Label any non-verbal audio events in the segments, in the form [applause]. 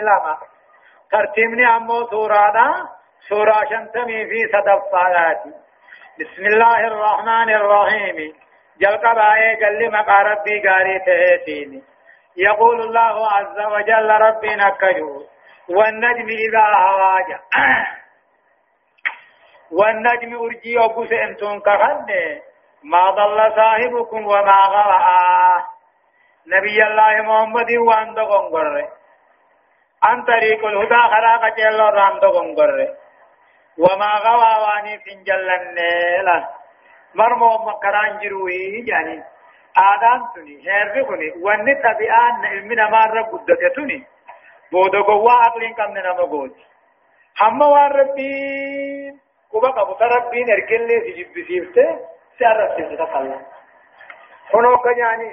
لما ترتيبني أمو سورانا سورة شنتمي في صدفات بسم الله الرحمن الرحيم جلق قال لي مقا ربي قاري تهيتيني يقول الله عز وجل ربي نكجو والنجم إذا هواجا والنجم أرجي وقس أنتم كهنه ما ضل صاحبكم وما غوى نبي الله محمد وان دغنغر عن طريق الهدى خراق جل رام دغنغر وما غوى واني فنجلن لا مرمو مكران جروي يعني آدان تني هير كوني واني تبعان علمنا ما رب قدتني بودو قوا عقلين كم نما قوت هم وان ربي كوبا قبو ربين اركن لي سجب سيفته سيارة سيفته خلا هنو كجاني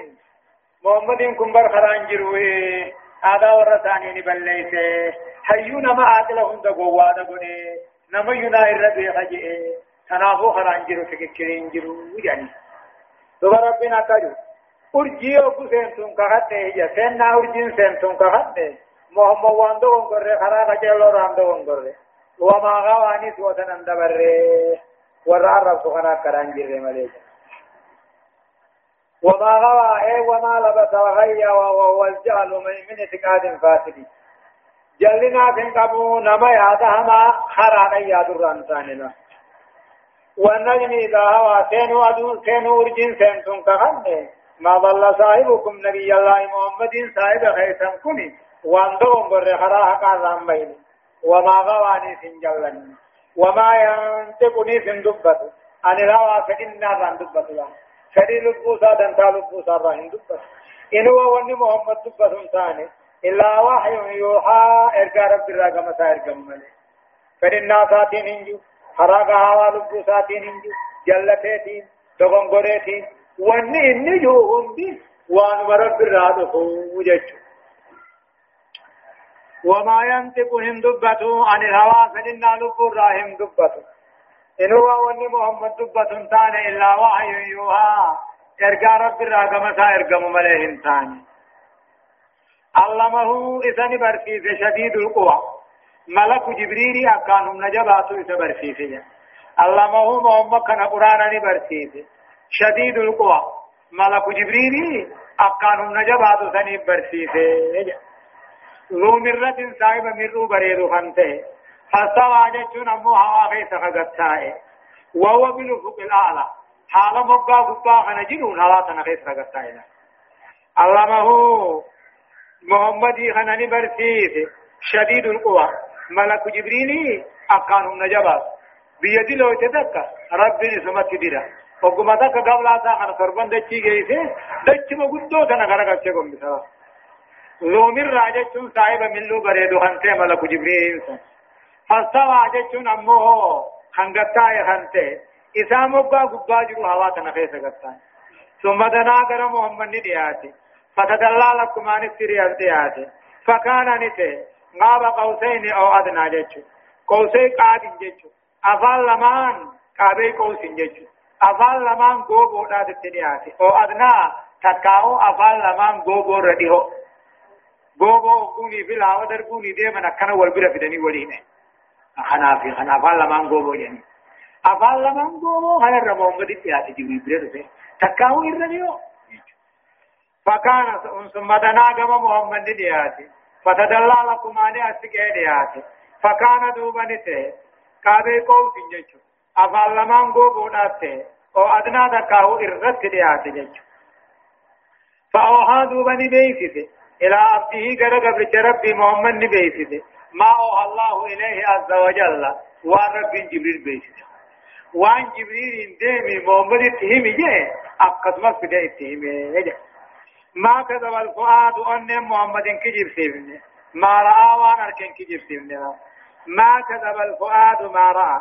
محمد كن بر خران جروي. آدا ورثاني نبليسه حيونا ما عاقل هند قوا دقوني نما ينا الربي خجئ تنافو خران جرو تككرين جرو يعني دوبا ربنا كجو urjii ogu seentun kakadhe ija. Seenna urjiin seentun kakadhe. محمد واندو غنغره خرا خجلو راندو غنغره وما غوانيس وتنن دبره ورا رب سخنا كران جره مليك وما غوى اي وما لبس وغيا وهو الجهل من اعتقاد فاسد. جلنا في قبو نما يادهما خرانا يادران ثانينا والنجم إذا هوى سينو أدو سينو أرجين سينتم كغنه ما ضل صاحبكم نبي الله محمد صاحب خيسا كني. واندوم بر خراها قال بين وما غواني سنجلن وما ينتقني سندبت أن الهوى فإنا ران دبت فدي لبوسا دنتا لبوسا ران دبت إن هو وني محمد دبت ثاني إلا وحي يوحى إرقى رب الرقم سائرقم ملي فإنا ساتين هنجو حراقا هوا لبوساتين هنجو جلتين تغنغريتين واني إني جو هندي وان ورب الرادو وججو وما ينطق هندبته عن الهوى فإنا لب الراهم دبته إن هو وني محمد دبة تان إلا وحي يوها. إرقى رب الراقم سائرقم مليه تاني علمه إذن برسيس شديد القوى. ملك جبريل أكانهم نجبات إذا برسيس علمه محمد كان قرآن برسيس شديد القوى. ملك جبريل أكانهم نجبات سني برسيس ذو مرة صاحب مرو بريدو خنته فاستوى جتون أمو هوا خيس خغتاه وهو بالأفق الأعلى حال مبقى قبا خنجنون هوا تنخيس خغتاه علمه محمد خناني برسيس شديد القوى. ملك جبريل أكانهم نجبات بيدي لو تدك ربي سمت ديرا وقم تك قبل خنا سربان دچي گئيسه دچ مغدو تنا غرا گچه کوم بسرا. لومر راجچون صاحب ملو بريدو خنته ملك جبريل فاستوى جچون امو خنگتا خنته اسا مبا گبا جو هوا تنا خيس گتا ثم دنا کر محمد ني دياتي فتدلى لكم عن السريات دياتي فكان نته غاب قوسين أو ادنى جچو قوسي قاد جچو افال لمان قابي قوسين جچو افال لمان غوغو داد تنياتي أو ادنى تکاو افال لمان غوغو رديو غوغو كوني في لا ودر كوني دي من كان والبر في دني ولينه خنا في خنا افال لمان غوغو يعني افال لمان غوغو هل ربو مدي تياتي جبريل برده تکاو يرديو فكان ثم دنا كما محمد دياتي فتدلى لكم أن أسكي دياتي فكان دوبنته كابي قوس جيشو أفعل لمن قوبو ناته أو أدنى دكاو إرغت دياتي جيشو فأوحى دوبني بيسيته إلى عبده قرق برب محمد بيسيته ما أوحى الله إليه عز وجل. ورب جبريل بيسيته وان جبريل ديمي محمد اتهمي جي. أقدمت بدا اتهمي جي ما كذب الفؤاد أن محمد كجب سيبني. ما رأى وان أركن كجب سيبني. ما كذب الفؤاد ما رأى.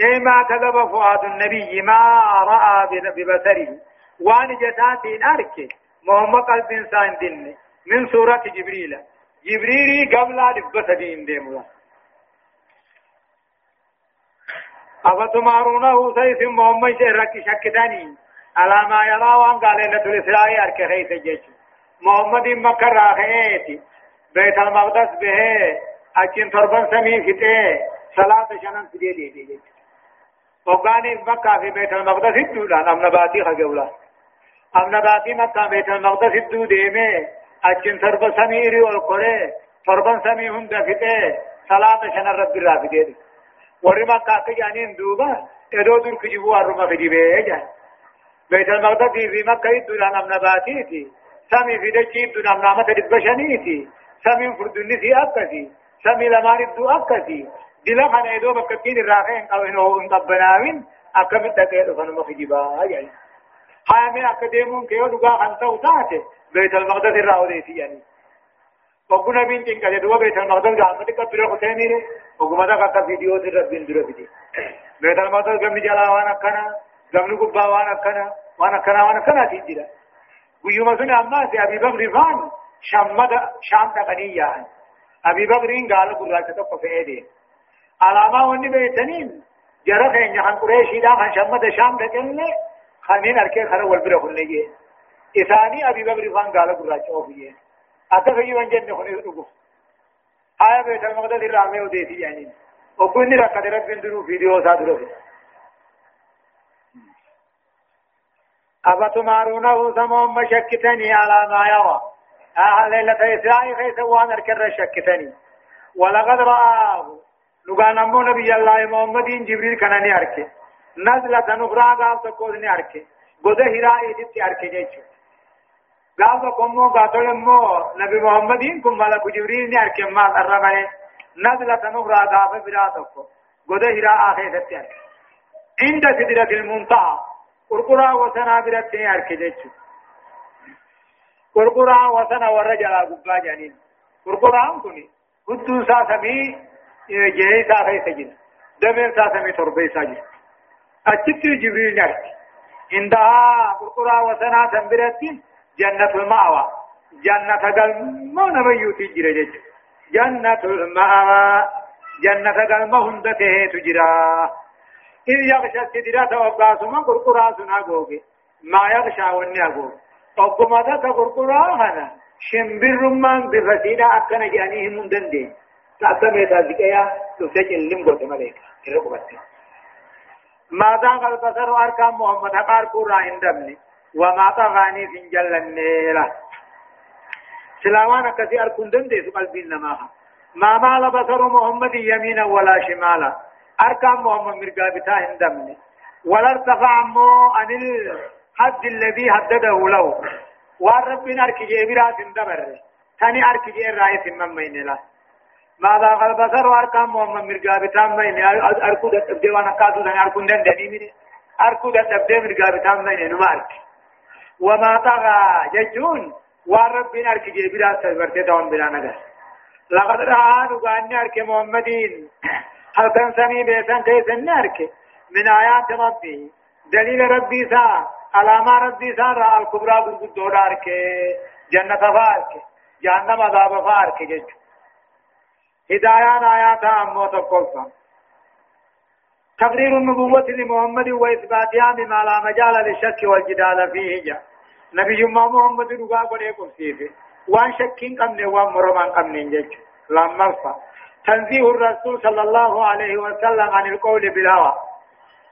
إيه ما كذب فؤاد النبي ما رأى ببصره. وان جتاتين أركي محمد قلب إنسان دين من سورة جبريل. جبريل قبل لبس دين ديملا أفتمارونه سيف محمد شرك شكتاني على ما يرى وان قال ليلة الإسراء أرك خيس جيش. محمد مكة راخيتي بيت المقدس به. أكين تربان سمي فتاه صلاة شنن في دي دي وقاني مكة في بيت المقدس الدولة. أم نباتي خجولا أم نباتي مكة بيت المقدس الدو أكين تربان سمي إري والقري تربان سمي هند فتاه صلاة شنن رب في دي. ورمى مكة كجانين دوبا إدو دور كجبوا الرمى في بيه بيت المقدس في مكة الدولة أم نباتي سمي في دجي الدولة أم نامة دبشنيتي سمي فردني في أكسي سمي لمان الدو أكسي دلا خان ايدو بكتين الراخين أو انو ان قبناوين اكم تكيد فن مخجبا يعني. حامي اكديمون كيو دغا خان توتات بيت المقدس الرأو دي يعني. وقنا بين كده دو بيت المقدس غامد كبير حسيني ري وقما دا كا فيديو دي رب بين درو بيدي بيت المقدس غم جلا وانا كنا غم غبا وانا كنا وانا كنا وانا كنا تيجرا ويوم سن اما سي ابي بكر فان شمد شام تقنيا ابي بكر قال قرات تو فيدي. علامة وني بيتنين. جرى خين عن قريش دا خان شمد شام دكنه خانين اركي خر والبره خلنيه إثاني أبي بكر خان قال قراش أوفية. أتفي وانجن خني رغو آية بيت المقدس الرامي وديتي يعني. وكوني ركض رب بندرو فيديو سادرو. أفتمارونه ثم مشكتني على ما يرى. آه ليلة إسرائيل فيسوان الكر شكتني. ولقد رآه. لغان امو نبي الله محمد جبريل كان ني اركه نزلة نغرا غاو تكو ني اركه گوده هرائی دي اركه جيچو تكو مو غاتو مو نبي محمد كم ملك جبريل ني اركه ما الرمانه نزلة نغرا غاو برا تكو گوده هراء اخه دتي اركه عند سدرة المنتهى قرقرا وسنا برت ني اركه جيچو قرقرا وسنا ورجلا غبا جانين قرقرا كوني قدوسا سمي جهي ساخي سجن دمين ساسمي تربي ساجن أجت جبريل نرك عندها قرقرا وسنا تنبرت جنة المأوى. جنة قلما نبيوتي جرجج جنة المأوى. جنة قلما هندته تجرا إذ يغشى السدرة وقاسما قرقرا سنا قوغي ما يغشى وني أقوغ وقما ذاك قرقرا هنا شمبر رمان بفتينا أكنا جانيه من دندين تأسمي تازكيا تفتش اللم قلت مليك الرقبة ما دام البصر أركام محمد. حقار كورا هندبني وما تغاني في جل النيلة. سلاوانا كثير أركون دندي سقل بين نماها ما مال بصر محمد يمينا ولا شمالا. أركام محمد مرقابتا هندبني ولا ارتفع مو عن الحد الذي حدده له. والرب أركي جيبرات اندبر. ثاني أركي جير راية من مين له ما ذا البصر واركام محمد مرقا بتام بين أركو دتبدي وأنا كادو دن اركو دن دني مين اركو دتبدي مرقا بتام بين نمارك. وما طغى ججون والرب ارك جبرا سبرت دون بلا نجس لقد رأى نغاني ارك محمدين. [clears throat] هل كان سمي بيسان كيس ارك من آيات ربي. دليل ربي سا علامة ربي سا رأى الكبرى بالقدور ارك جنة فارك جهنم عذاب فارك ججون هدايان آيات أمو تقلصا تقرير النبوة لمحمد وإثباتها بما لا مجال للشك والجدال فيه جاء نبي محمد رقا قد قرسيفه وان شكين قمن وان مرمان قمن جج لما الفا تنزيه الرسول صلى الله عليه وسلم عن القول بالهوى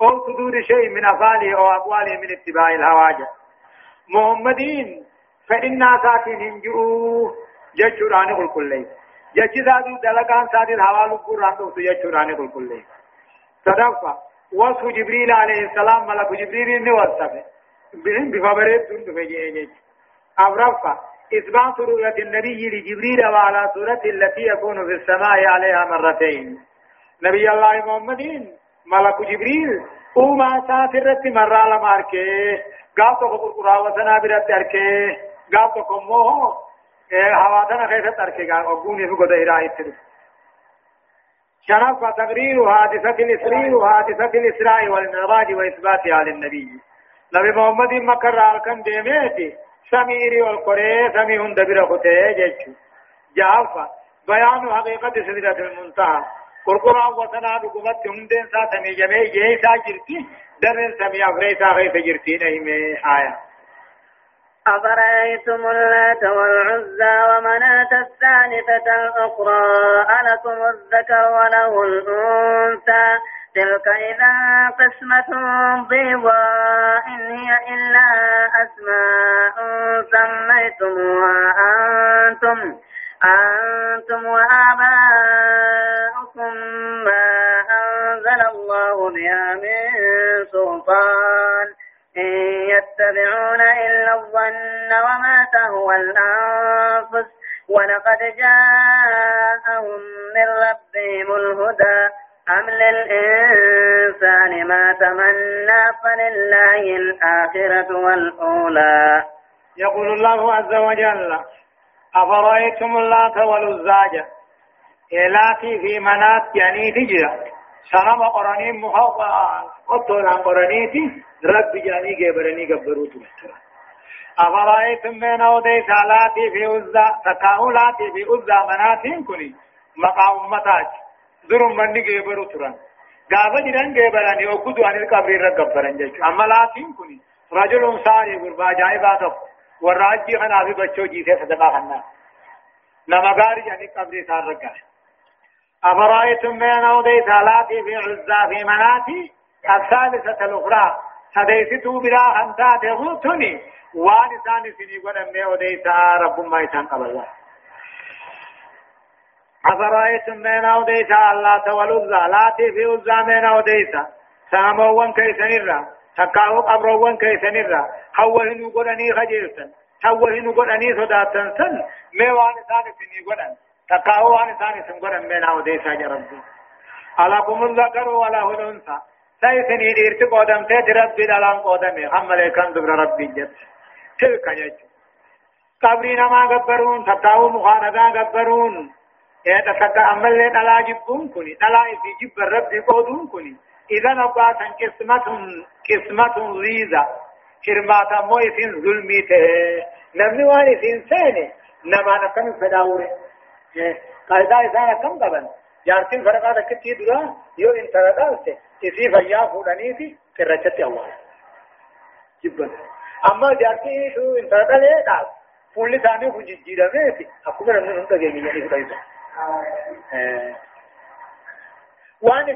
أو صدور شيء من أفعاله أو أقواله من اتباع الهواجة محمدين فإنا ساتين هنجؤوه جج قل كل جچ سادي دلقان سادي حوالو قرآن تو يجراني كل كل صدقا وصف جبريل عليه السلام ملك جبريل نے بهم بخبرت دون بفجيه أبرفا إثبات رؤية النبي لجبريل وعلى سورة التي يكون في السماء عليها مرتين. نبي الله محمدين ملك جبريل وما سافرت مرة لما أركي قال تقول قرآن وسنا برت أركي قال تقول موه حوادنا كيف تركي قال أقوني في قد إرائي شرف تقرير حادثة الإسراء وحادثة الإسراء والمعراج وإثباتها للنبي. نبي محمد مكر الكن ديميتي سميري والقرى سمي هند برخته جيشو جافا بيان حقيقة سدرة المنتهى قرقرا وسنا دقمت هندين سا سمي جميع جيسا جرتي درن سمي أفريسا غيث جرتي نهي آية أفرأيتم اللات والعزى ومناة الثالثة الأخرى ألكم الذكر وله الأنثى؟ تلك إذا قسمة ضيضاء إن هي إلا أسماء سميتموها أنتم أنتم وآباؤكم ما أنزل الله بها من سلطان. إن يتبعون إلا الظن وما تهوى الأنفس. ولقد جاءهم من ربهم الهدى. أم للإنسان ما تمنى فلله الآخرة والأولى؟ يقول الله عز وجل أفرأيتم اللات والعزى إلاتي في منات يعني تجرى سنم قراني محوقا قطولا قرانيتي رب جاني جبرني قبرو تبترا أفرأيتم من أوديت لاتي في عزى تكاو لاتي في عزى مناتين كني. مقام متاج درم من جبرو تران gaafa jiran geebaranii ogguduu anil qabrii irra gabbaran jechuudha amma laatiin kun rajulun saarii gurbaa ajaa'ibaa tokko warra ajjii kanaa fi bachoo jiisee sadaqaa kannaa nama gaarii ani qabrii isaan raggare أفرأيتم من أوديت لاتي في عزى في مناتي الثالثة الأخرى سديستو بلا أنتا تغوتني وان ثاني سني قد أمي أوديت رب ما يتان قبل أفرأيتم من أوديت الله والعزى لاتي في عزى من أوديت ساموان كيسنرا تكاو قبروان كيسنرا حوهنو قدني خجيرتن. حوهنو قدني صداتن. سن. ميوان ثاني سني قدن تقاو عن ثاني سنقر من أو ديسا جربي ألكم الذكر وله الأنثى. سيسني ديرت قدم تيت ربي دلان قدم. حمل كان دبر ربي جت. تلك جت قبري نما غبرون تقاو مخاندا غبرون إيه تسكا عمل لين الا جبون كني الا في جب ربي قودون كني اذا نبات قسمة قسمة ريزا كرماتا مويسين ظلمي ته نمني واني سين سيني نما نكن فداوري قاعدة إذا كم قبل جارتين فرقا تكتي درا يو انت ردالت إذي فيا فودانيتي كرچت الله جبن أما جارتين شو انت ردالت دال فولي ثاني فجي جيرميتي أكو من أنه ننتظر يعني فدايتا وان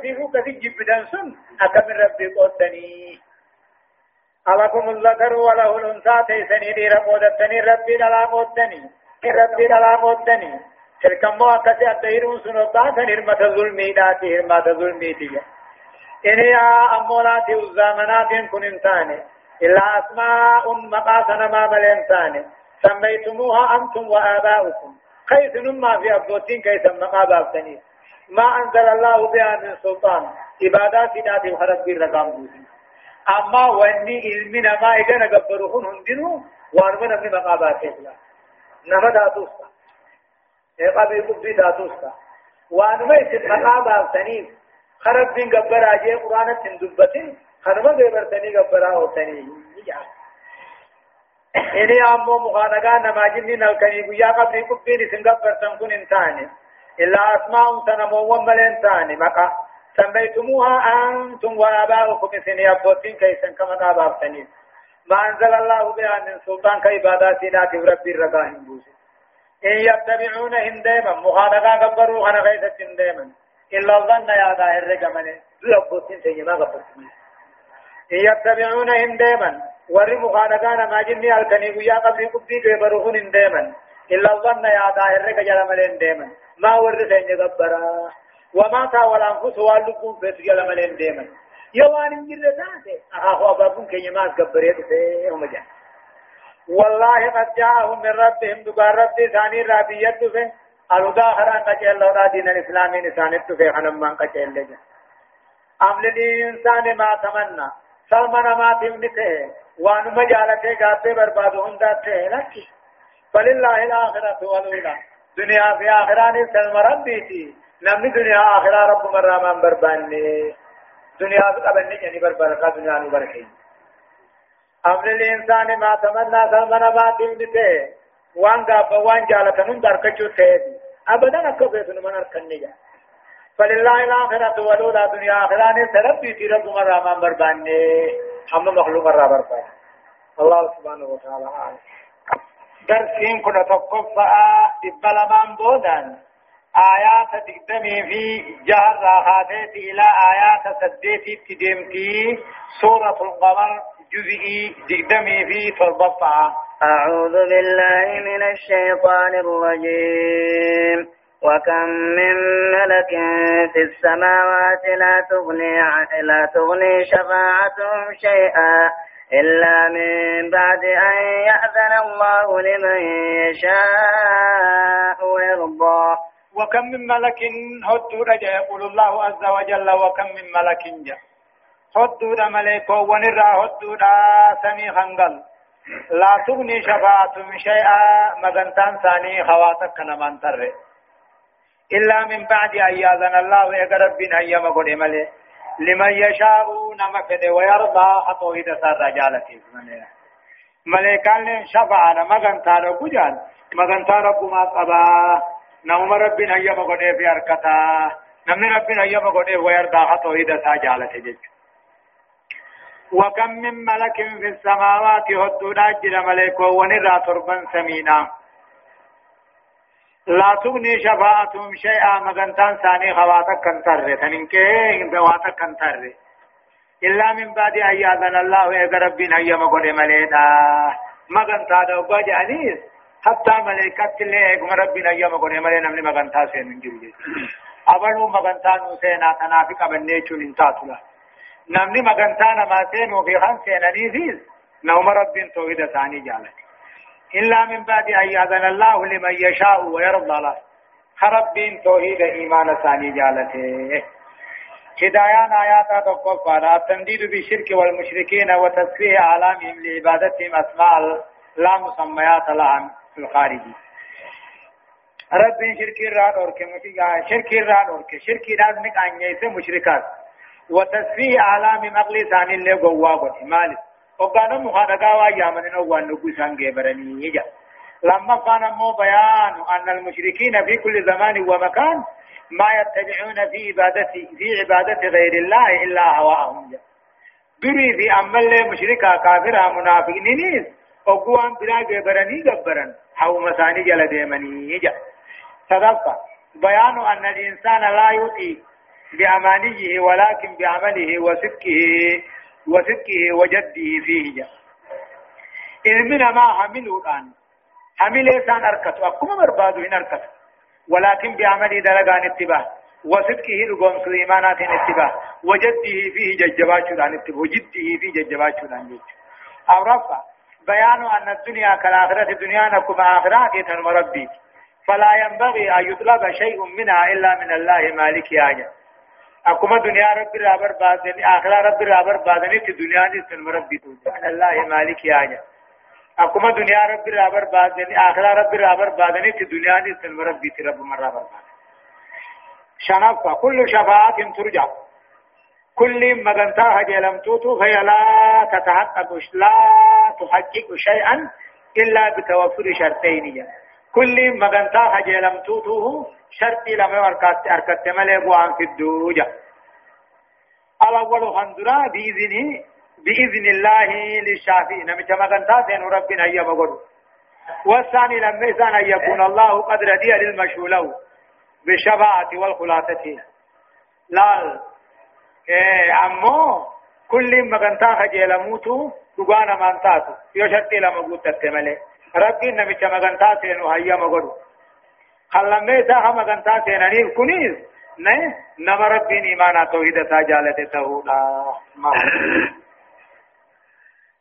في فوق في جبدان سن أكمل ربي قدني ألكم الذكر وله الأنثى تيسني دي ربودتني ربي دلا قدني ربي دلا قدني تلكمو أكسي أدهيرون سنوبتا هرمة ظلمي داتي هرمة ظلمي دي إنها أمولاتي الزامنات كن إنسان إلا أسماء مقاسنا ما بل إنسان سميتموها أنتم وآباؤكم كيف نما في أبوتين كيف مقابا سنين ما أنزل الله بها من سلطان. عبادات ذات وحرق بالرقام دوسي أما وإني علمنا ما إذا نقبرهن هندنو وانمنا من مقابات نما داتوستا قبي قبي داتوستا وانما يسد مقابا سنين خرب بين قبر آجي قرآن تندبتين. خرما غيبر سنين قبر آو سنين إني أمو مخانقا نماجني نلقني قيا قبري قبين سنقبر سنكون إنساني إلا أسماء سنمو ومل إنساني مقا سميتموها أنتم وآباؤكم سنين أبوتين كيسن كما قابا سنين ما أنزل الله بها من سلطان كعباداتنا ربي الرقاهم بوسي إن يتبعون هندما مخانقا قبروا خنا غيثة هندما إلا الظن يا ظاهر رقمني لبوتين سيما قبرتمني إن يتبعون هندما ور مخانقا ما جني الكني ويا قبري قبري قبروا هندما إلا الظن يا ظاهر رقجل ملين هندما ما ور سيني قبرا وما تاول أنفس واللقون فيس جل ملين هندما يوان انجر ذاته أخاف أبابون كي يماس قبريت فيه جان والله قد جاءهم من ربهم دقار ربي ثاني رابية في الهدى هران قجل لولا دين الإسلام نسانت في خنمان قجل لجا أم للإنسان ما تمنى سلمان ما تمنته وان مجالته قاته بربادهم داته لك فلله الآخرة والأولى دنيا في آخران سلم ربيتي نمني دنيا آخرة رب مرمان برباني دنيا قبل نجني بربركة دنيا نبركين أمر الإنسان ما تمنى سلمنا ما تمنته وان غاب وان جالة نون دركچو تهدي أبدا أكو بيتن من أركنجا فلله الآخرة والأولى دنيا آخران سربي في رب مرة ما أما مخلوق مرة برباني الله سبحانه وتعالى أعلم درسين كنا تقفى إبلا بودان آيات تقدمي في جهر راحاتي إلى آيات سديتي تدمتي سورة القمر جزئي تقدمي في تربطها أعوذ بالله من الشيطان الرجيم وكم من ملك في السماوات لا تغني لا تغني شفاعتهم شيئا إلا من بعد أن يأذن الله لمن يشاء ويرضى وكم من ملك هدو رجع يقول الله عز وجل وكم من ملك جاء هدو دا ملك ونرى هدو دا سمي خنقل لا تغني شفاعتهم شيئا مغنتان ثاني خواتك نمان تره إلا من بعد أن يأذن الله يقرب بنا أيام قد ملي لمن يشاء نما فد ويرضى حتى إذا صار رجالة ملائكان لن شفع نما غنتا ربو جان مغنتا ربو ما قبا نوم ربنا أيام قد في أركتا. نمن ربنا أيام قد ويرضى حتى إذا صار رجالة وكم من ملك في السماوات هدو داجر ملائكة ونرى تربا سمينا. لا تغني شفاعتهم شيئا مغنتان ثاني خواتك كنتر تنينكي خواتك كنتر إلا من بعد أن يأذن الله إذا ربنا يما قد مليدا مغنتا دوبا جانيس حتى ملائكة اللي إيقم ربنا يما قد ملينا من مغنتا سين من جرجي أبلو مغنتا نوسينا تنافق من نيچو انتاتلا نمني مغنتا نما سينو في خان سيناني فيز. نوم رب توحيد ثاني جالتي إلا من بعد أن يأذن الله لمن يشاء ويرضى له. خرب بين توحيد إيمان ثاني جالته. هدايان آيات تقفى التنديد بالشرك والمشركين وتسفيه أعلامهم لعبادتهم أسماء لا مسميات لهم في الخارج. رب شرك الراد أورك شرك الراد أورك. شرك الراد نك أنيس مشركات. وتسفيه أعلام مقلي ثاني اللي قواه مالك. وقانا مخادقا ويامن نوان نقوسان جبرني يجا لما كان مو بيان أن المشركين في كل زمان ومكان ما يتبعون في عبادة في عبادة غير الله إلا هواهم دري في أمل مشركا كافرا منافقين وقوان بلا جبرني جبرن حو مساني جل ديمني يجا صدقا بيان أن الإنسان لا يؤتي بأمانيه ولكن بعمله وصدقه وصدقه وجده فيه جاء. علمنا ما حملوا الآن؟ حمل إنسان أركت أكما مربادو إن أركت ولكن بعمل درجان اتباع. وصدقه لقوم سليمانات اتباع. وجده فيه ججبات شدان اتباع. وجده فيه ججبات شدان جج. أو رفع. بيان أن الدنيا كالآخرة الدنيا نكم آخرات المربي فلا ينبغي أن يطلب شيء منها إلا من الله مالك آجا أكما دنیا رب رابر بازنی آخرا رب رابر بازنی تی دنیا دی سن ربی تو سبحان الله مالک یا جا أكما دنیا رب رابر بازنی آخرا رب رابر بازنی تی دنیا دی سن ربی تی رب مر رابر شنف كل شفاعة ترجع. كل مغنتا هجلم توتو فهي لا تتحقق لا تحقق شيئا إلا بتوفر شرطين يعني كل مغنتا هجلم توتوه شرطي لما أركت أركت ملك وان في الدوجة. الأول هندرا بإذنه بإذن الله للشافعي. نمت مغنتا سين ربنا هيا مغر والثاني لما إذن أن يكون الله قد ردي للمشهول بالشفاعة والخلاصة. لا. إيه أمو كل مغنتا هجلموتو دغانا مانتاتو. يو شرطي لما قلت تتملي. ربي نمت مغنتا سين هيا مغر خلمه تا هم غنتا سيناني كنيز نه نما ربين ایمانا توحید تا جالته تهولا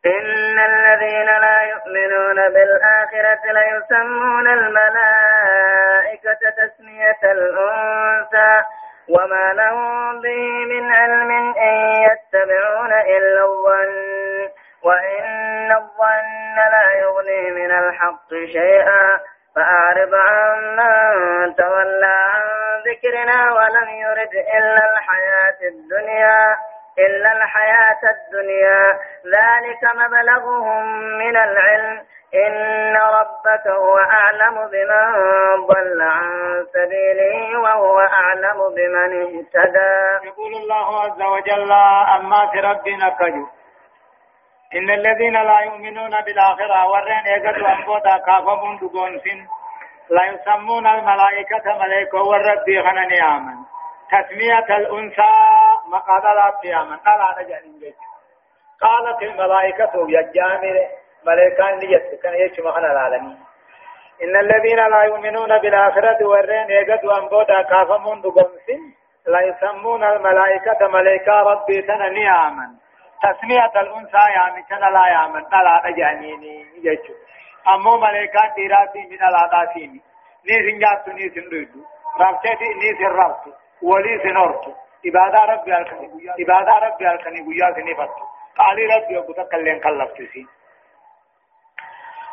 إن الذين لا يؤمنون بالآخرة ليسمون الملائكة تسمية الأنثى وما لهم به من علم إن يتبعون إلا الظن وإن الظن لا يغني من الحق شيئا فأعرض عن من تولى عن ذكرنا ولم يرد إلا الحياة الدنيا إلا الحياة الدنيا ذلك مبلغهم من العلم إن ربك هو أعلم بمن ضل عن سبيله وهو أعلم بمن اهتدى يقول الله عز وجل أما في ربنا كجو إن الذين لا يؤمنون بالآخرة ورين يقدوا أنبودا كافمون دقونسين. لا يسمون الملائكة ملائكة والرب خنن آمن. تسمية الأنثى آمن. قال أنا جانين قالت الملائكة يا جامر ملائكان ليت كان يجمع على العالمين. إن الذين لا يؤمنون بالآخرة ورين يقدوا أنبودا كافمون دقونسين. لا يسمون الملائكة ملائكة ربي تنني آمن. تسمية الأنثى يعني كان لا يعمل لا أجانيني يجو أمو ملائكة ديراتي من العاداتين. نيسن جاتو نيسن دويدو رابطتي نيسن رابطو ولي سنورتو إبادة ربي ألكني إبادة ربي ألكني بويا سنفتو قالي ربي أبوتا كلين كلفتسي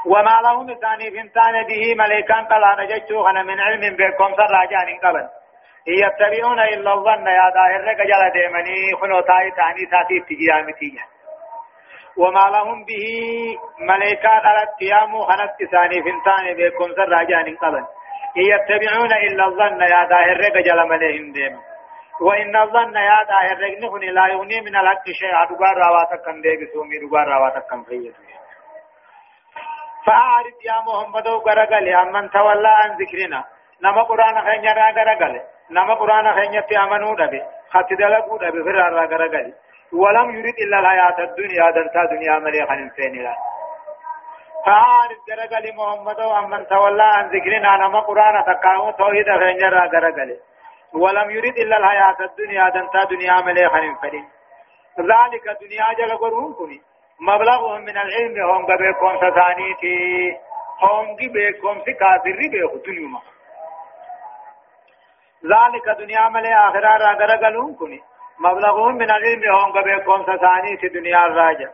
وما لهم ثاني فنتان به ملائكان قال نجتو أنا من علم بكم سراجان قبل يتبعون إلا الظن يا ظاهر رجل ديمني خنو تاي تاني تاتي تجيامتي. وما لهم به ملائكات على التيام خنت ثاني فنتان بكم سراجان قبل. يتبعون إلا الظن يا ظاهر رجل ملهم ديم. وإن الظن يا ظاهر رجل لا يغني من الحق شيئا دبار رواتك كم ديك سومي دبار رواتك كم فيت فأعرض يا محمد وقرقل من تولى عن ذكرنا. نما قرآن خينيا را قرقل. نما قرآن خينيت أمنوا دبي خط دلقوا دبي فرار را غرغلي ولم يريد إلا الحياة الدنيا دنتا دنيا مليخا نفين لا فعارف غرغلي محمد ومن تولى عن ذكرنا نما قرآن تقاو توحيد خينيا را غرغلي ولم يريد إلا الحياة الدنيا دنتا دنيا مليخا نفين ذلك دنيا جل قرون كني مبلغهم من العلم هم بكم تثانيتي هم بكم سكافر بكم دنيا ذلك دنيا ملي آخرة را غرغلون كني مبلغهم من العلم هم قبيكم سثاني في دنيا الراجع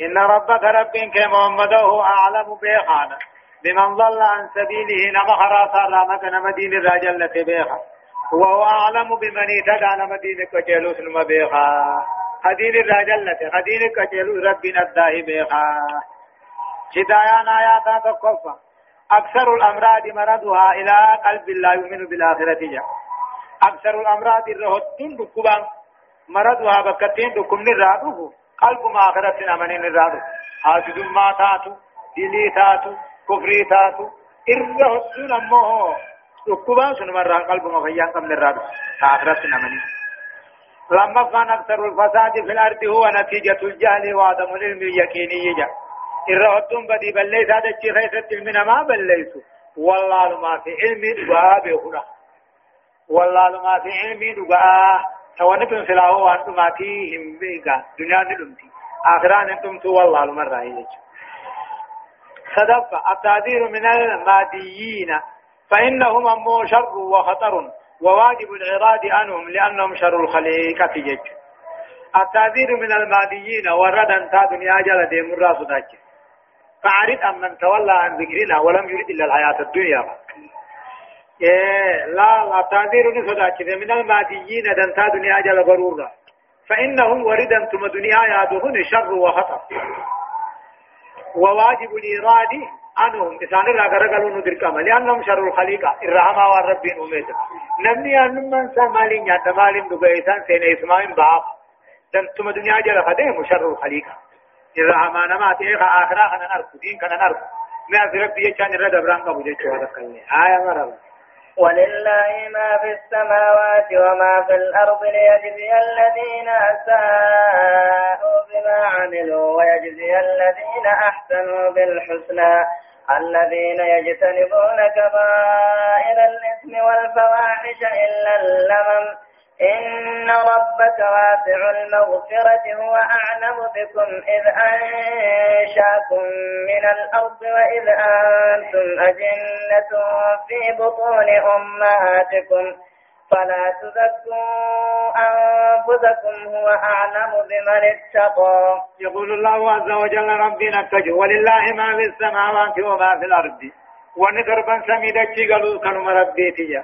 إن ربك ربك محمد هو أعلم بيخانا بمن ضل عن سبيله نما خراسا رامك نما دين الراجل التي بيخا وهو أعلم بمن اهتدى نما دين كجلوس نما بيخا خدين الراجل التي خدين كجلوس ربنا الداهي بيخا هدايان آياتا تقفى أكثر الأمراض مرضها إلى قلب لا يؤمن بالآخرة جاء. أكثر الأمراض الرهتين دكوبان مرضها بكتين دكم نرادوه قلب ما آخرة أمنين نرادوه حاسد ما تاتو دلي تاتو كفري تاتو. الرهتين أمه دكوبان سنمران قلب ما فيان كم نرادوه آخرة أمنين لما كان أكثر الفساد في الأرض هو نتيجة الجهل وعدم العلم اليقيني جاء. الرهتين بدي بليس هذا الشيء خيثت المنا ما والله ما في علم باب هنا والله ما في علمي دغا توانتم سلاو وأنتم ما فيهم بيغا دنيا ندمتي آخران أنتم تو والله المرة هيك صدق التعذير من الماديين فإنهم أمو شر وخطر وواجب عنهم لأنهم شر الخليقة جج التعذير من الماديين ورد أن تا دنيا جل فعرض أن من تولى عن ذكرنا ولم يريد إلا الحياة الدنيا. إيه لا لا تعذير نسودا من الماديين دنتا دنيا جل غرورا. فإنهم وردا ثم دنيا يادهن شر وخطر. وواجب الإراد عنهم. إسان را غرغلون دركما لأنهم شر الخليقة الرحمة والربين أميت نمني أن من سمالين يا تمالين دقائسان سين إسماعين باق ثم دنيا جل خدهم شر الخليقة الرحمة نما تيخ آخرا خنا نرك دين خنا نرك ما ربي يجان رد بران قبو جيشو هذا كلمة آية مرة ولله ما في السماوات وما في الأرض ليجزي الذين أساءوا بما عملوا ويجزي الذين أحسنوا بالحسنى. الذين يجتنبون كبائر الإثم والفواحش إلا اللمم. إن ربك واسع المغفرة هو أعلم بكم إذ أنشأكم من الأرض وإذ أنتم أجنة في بطون أمهاتكم. فلا تزكوا أنفسكم هو أعلم بمن اتقى. يقول الله عز وجل ربنا اتجه ولله ما في السماوات وما في الأرض. ونقربا سميدك قالوا كانوا ربيتي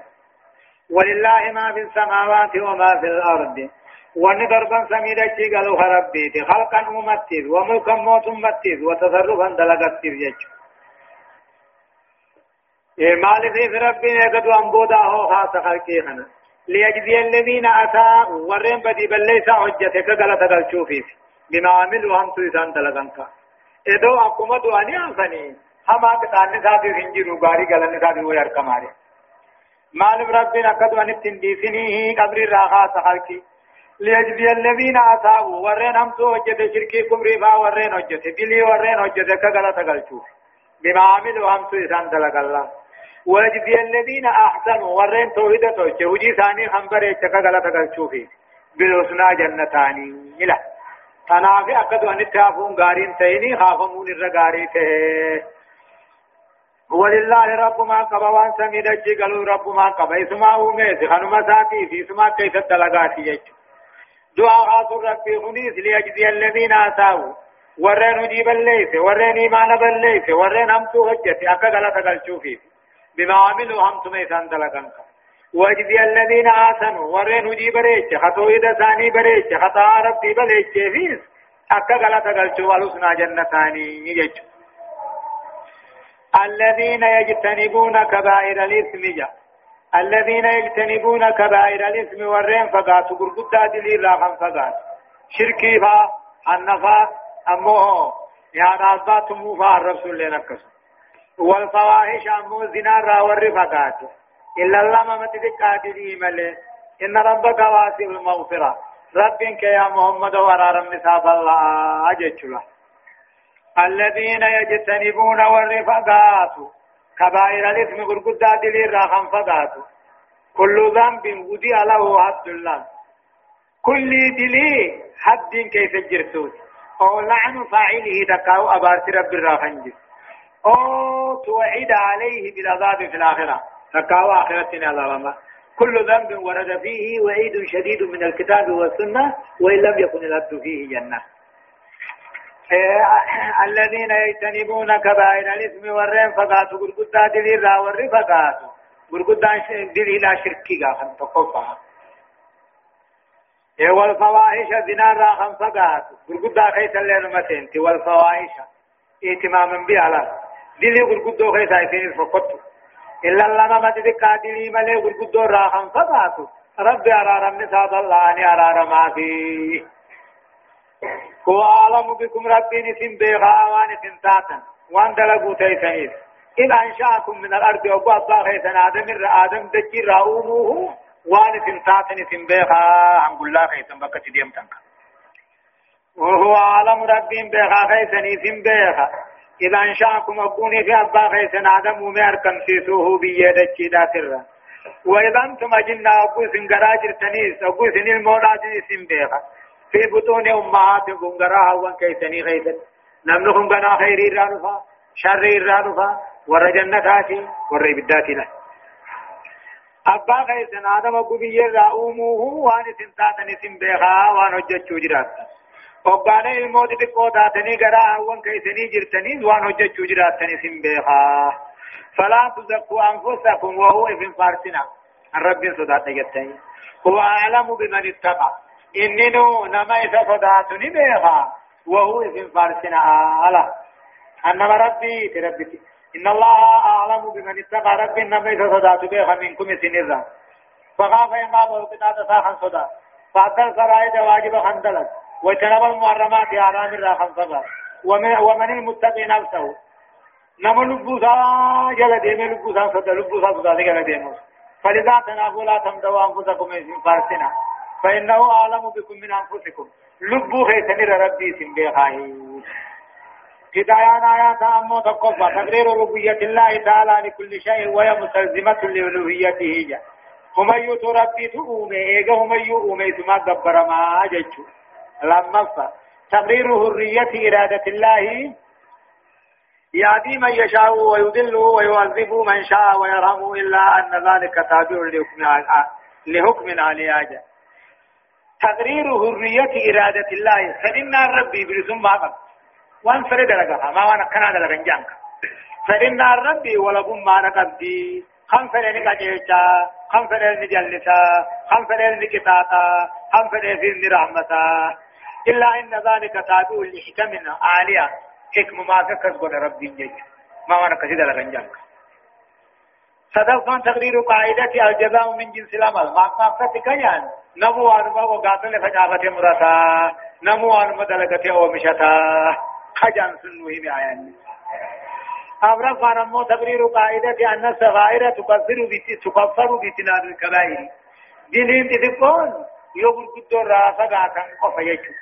ولله ما في السماوات وما في الأرض. ونقربا سميدك قالوا ربيتي خلقا أمتيز وملكا موت أمتيز وتصرفا دلقتيز يجو مال في ربنا قد أنبودا هو خاص خلقي خنا. ليجزي الذين أتاءوا ورين بدي بل ليس حجتك قال تقل شوفي. بما عملوا هم تيسان دلغنك إدو اقوم دواني أنفني. هم اكتان نساتي سنجروا غاري غلن نساتي ويركماري. مال ربنا قد ونتنديسنيه قبر الراحة سخلكي ليجزي الذين أتاوا ورين هم تو وجد شركي كمري فا ورين وجد دلي ورين وجد كغلا تغلچو بما عملوا هم تو إسان دلق الله ويجزي الذين أحسنوا ورين توحيد توجه. وجي ثاني خنبر كغلا تغلچو في بالحسنى جنتاني. إلى تنافي أكد أن التافون غارين تيني خافمون الرغاري ته ولله رب ما قبا وان سميد قالوا رب ما قبا. اسمع وميز خنما ساتي في اسمع كيف تلقاتي يجو دعاء خاطر ربي خنيس ليجزي الذين آتاوا ورين وجيب الليس ورين إيمان بالليس ورين همتو هجت أكا غلط قلشوفي بما عملوا همتو ميسان دلقنك وجزي الذين آسنوا ورين وجيب ريش خطو إذا ثاني خطا ربي فيس أكا غلط قلشو والحسنى جنتاني يجو الذين يجتنبون كبائر الإثم جاء الذين يجتنبون كبائر الإثم والرين فقات قرقودة دليل راقم فقات شركي فا النفا أموه يعني أثبات موفا الرسول لنكس والفواحش أمو زنا راور فقات إلا الله ما دليل ملي إن ربك واسع المغفرة. ربك يا محمد ورارم نساب الله له الذين يجتنبون والرفقات. كبائر الإثم غرقدا دليل راخم فقاتو كل ذنب ودي له حد الله. كل دلي حد كيف جرتوت. أو لعن فاعله تقاو أبارت رب الراخنج أو توعد عليه بالعذاب في الآخرة. تقاو آخرتنا الله كل ذنب ورد فيه وعيد شديد من الكتاب والسنة وإن لم يكن الأبد فيه جنة. الذين يجتنبون كبائر الإثم والرين فقاتوا. قرقودة دليل را والري فقاتوا. دليل شركي غافن تقفها والفواحش زنا را خم فقاتوا. قرقودة خيس اللين متنتي. والفواحش اهتماما بها دليل قرقودة خيس عيسين فقطوا. إلا لما ما تدقى دليل ملي قرقودة را خم فقاتوا. ربي أرارم نساد الله أني أرارم فيه. هو أعلم بكم ربي نسم بيغا وان سنتاتا وأن دلقوا تيسنيس إن أنشأكم من الأرض أبو أبا خيسن آدم آدم دجي رأوموه وان سنتاتا نسم بيغا عن الله خيسن بكت ديم تنك وهو أعلم ربي بيغا خيسن نسم بيغا إذا أنشأكم أبوني في أبا خيسن آدم ومير كم سيسوه بيدجي داتر وإذا أنتم أجنا أبو سنقرا جرتنيس أبو سن المولاد نسم بيغا في بطون أمهاتكم قراها وان كيسني غيثت نمن خنقنا خير الرانفا شر الرانفا ور جنتاتي ور بداتنا أبا خيسن آدم أبو بيه رأوموه وان سنتاتني سنبيخا وان هجتشو جرات وقانا الموت تقو تاتني قراها وان كيسني جرتني وان هجتشو جراتني سنبيخا فلا تزكوا أنفسكم وهو ابن فارسنا الرب صدات جتني هو أعلم بمن اتقى إننو نما إذا صداتني بيها وهو إذن فارسنا آلا أنما ربي تربتي إن الله أعلم بمن اتقى ربي نما إذا صدات بيها منكم سنرا فخاف إما بوقتا تساخن صدا فأدل سرائد واجب خندلت وجنب المحرمات حرام را خنصبا ومن, ومن المتقي نفسه نما لبوسا جل ديمه لبوسا صدا لبوسا صدا جل ديمه فلذا تنافوا لا تمدوا أنفسكم إذن فارسنا فإنه أعلم بكم من أنفسكم. لبو خيسنر ربي سنبيخاهي هدايان آيات أمو تقفى. تقرير ربوية الله تعالى لكل شيء وهي مستلزمة لألوهيته. هم يوتو ربي تؤومي. إيغا هم يؤومي. ثم دبر ما أججو. لما تقرير حرية إرادة الله. يهدي من يشاء ويضل ويعذب من شاء ويرحم إلا أن ذلك تابع لحكم لحكم عليه تقرير حرية إرادة الله. فإن ربي برسم ما وان فرد لغا ما وانا كنا لغا جانك. فإن ربي ولكم ما نقضي خم فرد نقجيشا خم فرد نجلسا خم فرد نكتاتا خم فرد في رحمتا. إلا إن ذلك تابع لحكم عالية. حكم ما كسب ربي جيش ما وأنا كسيد لغا جانك. صدقان تقرير قاعدة الجزاء من جنس العمل. ما قافتك كيان. نمو أنما وقاتل فجافة مرتا. نمو أنما دلقة ومشتا خجان سنوه بعيان أبرا فانمو تقرير قاعدة أن الصغائر تكفر تكفر بتناد الكبائر. دينين تتكون يوغر قدر راسا غاتا قفا يجو.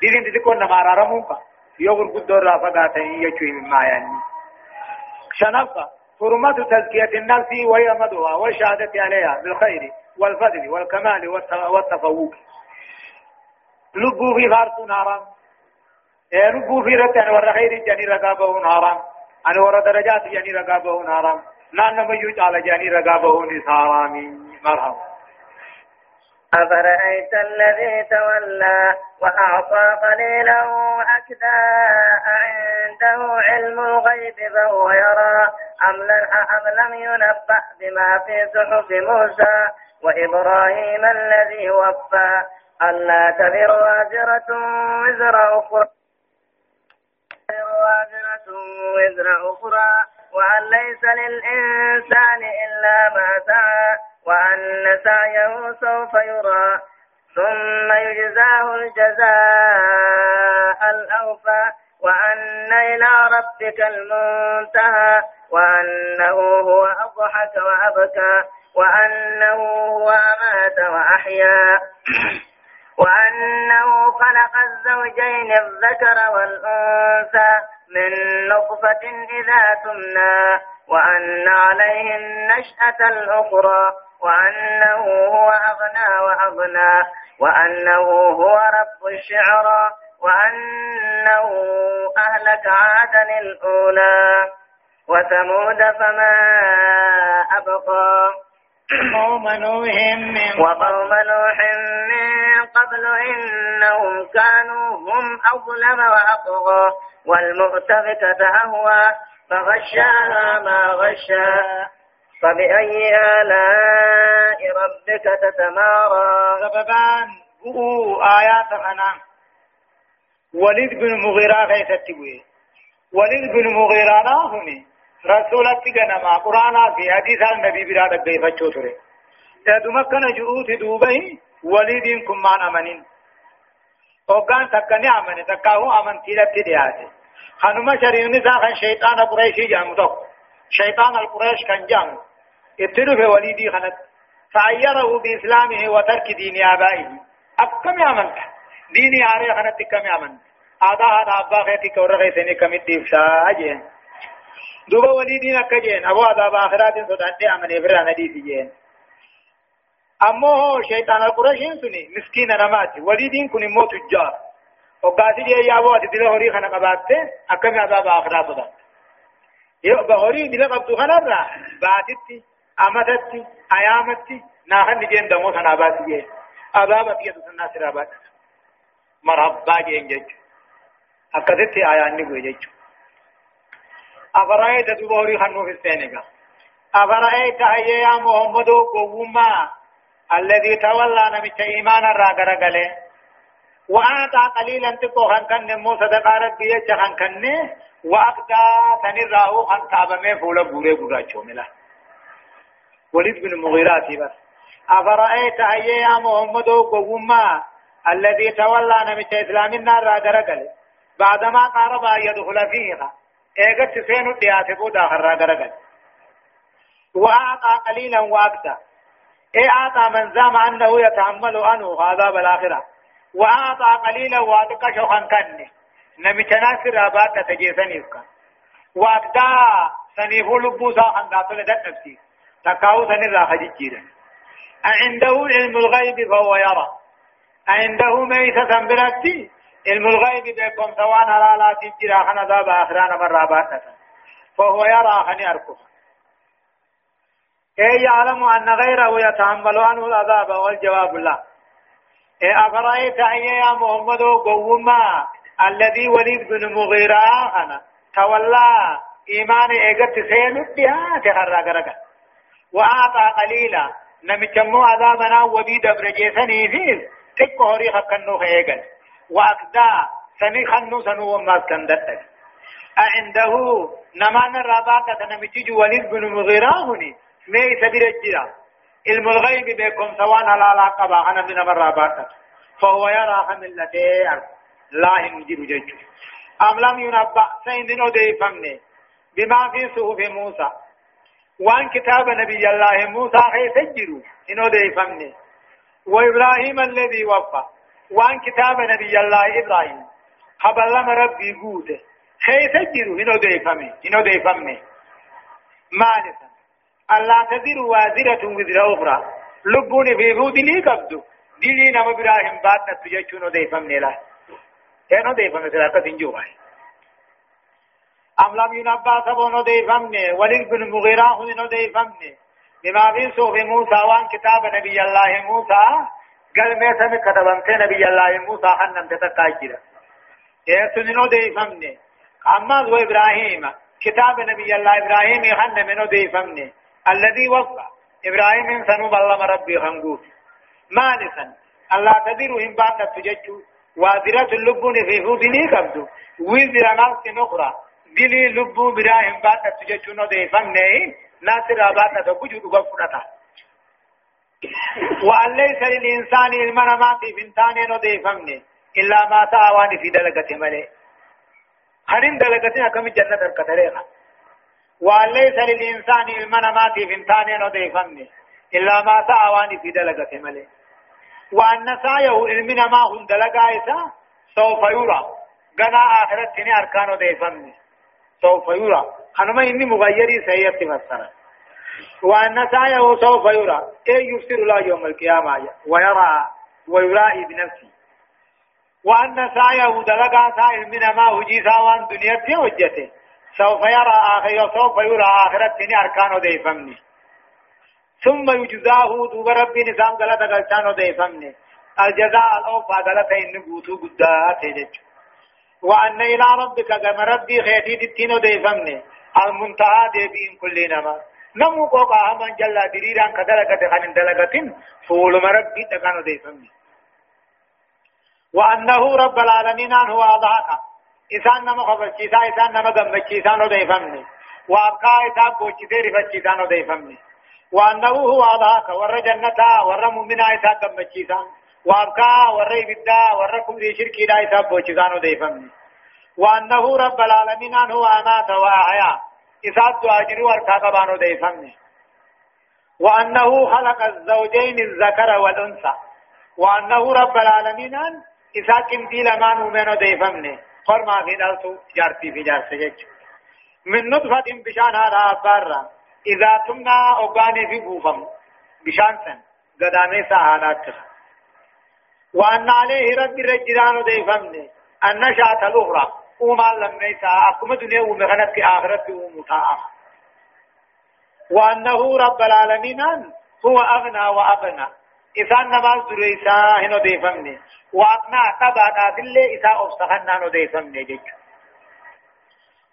دينين تتكون نمارا رموكا. يوغر قدر راسا غاتا يجو مما يعني شنفة حرمة تزكية النفس وهي مدها والشهادة عليها بالخير والفضل والكمال والتفوق. لبوا في فارس نارا. إيه لبوا في رتن والخير جاني رقابه نارا. أنا ورا درجات جاني رقابه نارا. نان ميوج على جاني رقابه نسارا مرحبا أفرأيت الذي تولى وأعطى قليلا وأكدى عنده علم الغيب فهو يرى أم لم ينبأ بما في صحف موسى وإبراهيم الذي وفى. ألا تذر وازرة وزر أخرى وازرة وزر أخرى. وأن ليس للإنسان إلا ما سعى. وأن سعيه سوف يرى. ثم يجزاه الجزاء الأوفى. وأن إلى ربك المنتهى وأنه هو أضحك وأبكى وأنه هو أمات وأحيا. وأنه خلق الزوجين الذكر والأنثى من نطفة إذا تمنى. وأن عليه النشأة الأخرى. وأنه هو أغنى وأغنى. وأنه هو رب الشعرى. وأنه أهلك عادا الأولى وثمود فما أبقى. قوم نوح من وقوم نوح من قبل إنهم كانوا هم أظلم وأطغى. والمؤتفكة أهوى فغشاها ما غشا فبأي آلاء ربك تتمارى؟ سببان. آيات خنا وليد بن مغيرة غيث التبوي وليد بن مغيرة ناهني رسولة تغنما قرآن في حديث النبي براد بيفتشو تري. تدمكن جؤوت دوبه وليد كمان أمنين. وقان تكني أمن تكاهو أمن تيرت دياتي خنما شريون نساء شيطان قريشي جامو تو. شيطان القريش كان جامو. ابتدوا في وليدي خنت فعيره بإسلامه وترك دين آبائه أكم يامنت ديني آري خنت كم يامنت آدا هذا أبا خيتي كورا خيسيني كم الدفشا أجين دوبا وليدين أكجين أبو عذاب آخرات صدعتي أمن إبرا نديسي جين. أمو هو شيطان القرشين سني؟ مسكين نماتي وليدين كن مو تجار وقاسي جي يا أبو أتي دلو هوري خنا قباتي أكم عذاب آخرات صدعت يو بهوري دلو قبضو خنا را باتتي أمتتي أيامتي. ناهن نجين دمو خنا باتي جين. عذاب أتي سنة سرابات. مرحبا جين جيجو أكدت آيان نقول جيجو أفرأيت دبوري خنو في السينيكا أفرأيت أي يا محمد قوما الذي تولى نمت إيمانا راقر قلي وآتا قليلا تقو خن كن مو صدقاء ربي يجا خن كن وأقدا تنراه خن تابمي فولا بوري براچو ملا وليد بن مغيراتي بس أفرأيت أي يا محمد قوما الذي تولى نمت إسلامنا راقر قلي بعدما قارب يدخل فيها ايغت سينو دياتي بودا خرا غرغل وأعطى قليلا وأكثر إي أعطى من زام أنه يتحمل عنه عذاب الآخرة وأعطى قليلا وأتقى شوخا كني. نمي تناصر أبات تجيسني فكا وأكدا سنيفو لبوسا خنداتو لدت نفسي. تكاو سني راح جيجيرا. أعنده علم الغيب فهو يرى. أعنده ميسة برتي علم الغيب بكم سوان لا تجرى خنا ذاب آخران مرة باتة فهو يرى خني أركف أي يعلم أن غيره يتحمل عنه العذاب والجواب لا. إيه أفرأيت يا محمد قوما الذي وليد بن مغيرة أنا تولى إيمان إيجت سين بها تخرى قرقا وأعطى قليلا. نمتمو عذابنا وبيد برجيسني فيه. تكهري خكنو خيقل وأكدا سني خنو سنو وما اسكندت عنده نمان الرابعة نمتج وليد بن مغيرة هني مي سبيل الجرا علم الغيب بكم سواء لا لا قبا أنا من مرة فهو يرى حملته لا ينجر جج أم لم ينبأ سين ودي فمني بما في صحف موسى وان كتاب نبي الله موسى خي سجروا إنه دي فمني وإبراهيم الذي وفى. وأن كتاب نبي الله إبراهيم. خبر ربي قوته. خي سجروا إنه دي فمني إنه دي فمني مالسا الله تزر وازرة وزر أخرى. لبوني في بودني قبضو دلي نم إبراهيم بعد دي فمني له كانوا دي فمني سلاكة تنجوها أم لم ينبأ سبون ديفمني ولد بن مغيرة هن ديفمني بما في صوف موسى وان كتاب نبي الله موسى. قال ما سمع كتبت نبي الله موسى حنم تتكاجر. يسنن ديفمني. أما هو إبراهيم. كتاب نبي الله إبراهيم حنم منه ديفمني. الذي وفى. إبراهيم سنو بلما ربي خنقوف مالسا الله تديرهم بعد تججو. وادرة اللبون في فودني كبدو وزر نفس أخرى دلي لبو براهم باتا تجچونو دي فمنه ناصر باتا تبجو دغ فرتا وأن ليس للإنسان المنامات بنتان نو دي فمنه إلا ما تعوان في دلقة ملي. خنين دلقة كم جنة الكتريخة وأن ليس للإنسان المنامات بنتان نو دي فمنه إلا ما تعوان في دلقة ملي. وأن سعيه المنا ما هم دلقائسا سوف يرى. غنا آخرت أركانو دي فمنه سوف يرى. خنما إني مغيري سيئة تفسر وأن سعيه سوف يرى إيه يبصر الله يوم القيامة ويرى ويرائي بنفسه وأن سعيه دلقا سائل من ما هجي ساوان دنيا وجته سوف يرى آخر سوف يرى آخرت تني أركانه دي فمني ثم يجزاه دوب ربي نظام غلط غلطانه دي فمني الجزاء الأوفى غلط إن بوتو قدات يجج وأن إلى ربك كما ربي خيتي دتينو دي فمني المنتهى دي بين كل نما نمو قوقا همان جلا دريران كدلقة خان دلقة فول مربي تكانو دي فمني وأنه رب العالمين هو أضحك إسان نما خبرشيسا إسان نما غمشيسانو دي فمني وأبقى إسان بوشيسي رفشيسانو دي فمني وأنه هو أضحك ور جنتا ور مؤمنا إسان غمشيسان وابكا ورى بدا ورى كفر شركي لا يساب بوچسانو ديفمني وأنه رب العالمين هو أمات وأحيا إساد دواجر وركا قبانو ديفمني وأنه خلق الزوجين الذكر والأنثى. وأنه رب العالمين إساد كمتي لمان ومنو ديفمني فرما في دلتو جارتي في جارسي من نطفة بشان هذا أبارا. إذا تمنا أغاني في بوفم. بشان سن. قدامي ساهانات تخ وأن عليه رب الرجلان ديفمني النشاة الأخرى. وما لم يسا أكما دنيا ومغنت في آخرة ومتاعة وأنه رب العالمين هو أغنى وأغنى. إذا نماز دريسا هنو ديفمني. وأغنى تبعنا بالله إذا أفسخنا هنو ديفمني جيجو.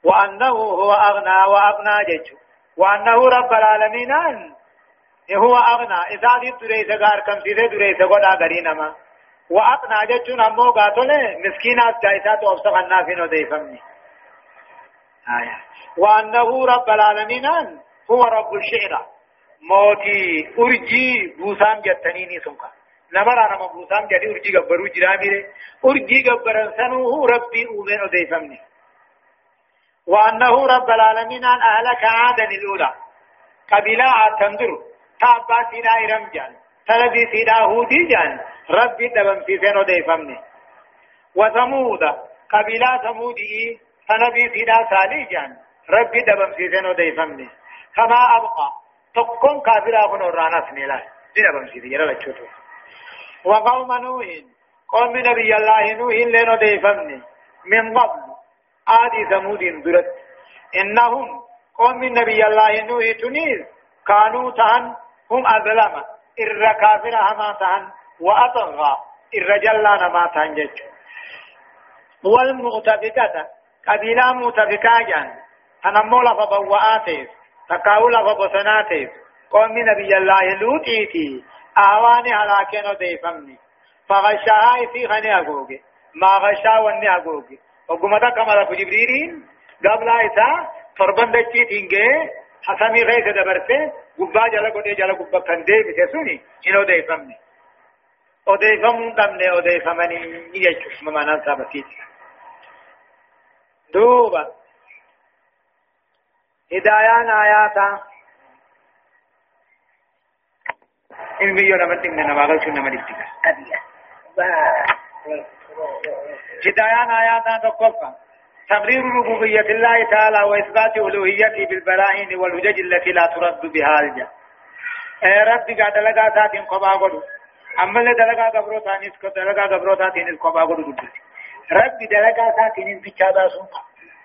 وأنه هو أغنى وأغنى جيجو. وأنه رب العالمين هو أغنى. إذا دي دريسا غار كم سيدي دريسا قد آغرين وأقنع جتون أمو قاتل مسكينات جائسات وأبسط الناس وديفمني. آية وأنه رب العالمين هو رب الشعر. موتي أرجي بوسام جتنيني سنقا. نمر أنا مبوسام جدي أرجي قبرو جرامي أرجي قبرن سنوه ربي أومن وديفمني. وأنه رب العالمين أهلك عادا الأولى. قبيلة تندر تابا سينا إرم تلبي سينا هودي جان ربي دبم في سينو دي فمني وثمود قبيلة ثمودي فنبي سيدا سالي جان ربي دبم في سينو دي فمني كما أبقى تقون كافرا كن ورانا سنيلا دي دبم في سيجرى لچوتو وقوم نوح قوم نبي الله نوح لنو دي فمني من قبل آدي ثمود درت إنهم قوم نبي الله نوح تنيز كانوا تهن هم أظلم إر كافر هما تهن وأطغى الرجل لا نما تنجج والمؤتفكة قبيلة مؤتفكة جان تنمو لفظ بوآتيس تقاو لفظ بسناتيس قوم نبي الله لوتيتي آواني هلاكينو ديفمني فغشاها في غني أقوغي ما غشا وني أقوغي وقمتا كما لفظ جبريلين قبل إسا فربن دچي حسامي غيث دبرته قبا جلا قد جلا قبا كان دي بتسوني إنه دي فمني odeeffamuun qabne odeeffamanii jechuudha manaan saabatiiti. duuba hidayaan ayaataa ilmiyyoo namatti himne namaa galchuun nama dhibsita. هدايان آيات تقفى تقرير ربوبية الله تعالى وإثبات ألوهيته بالبراهين والهجج التي لا ترد بها الجا رب قاد لقا ساتين قبا قدو. أما اللي دلقا قبرو تانيس دلقا قبرو تانيس قبا قدو دبت رب دلقا ساتين بيچا داسون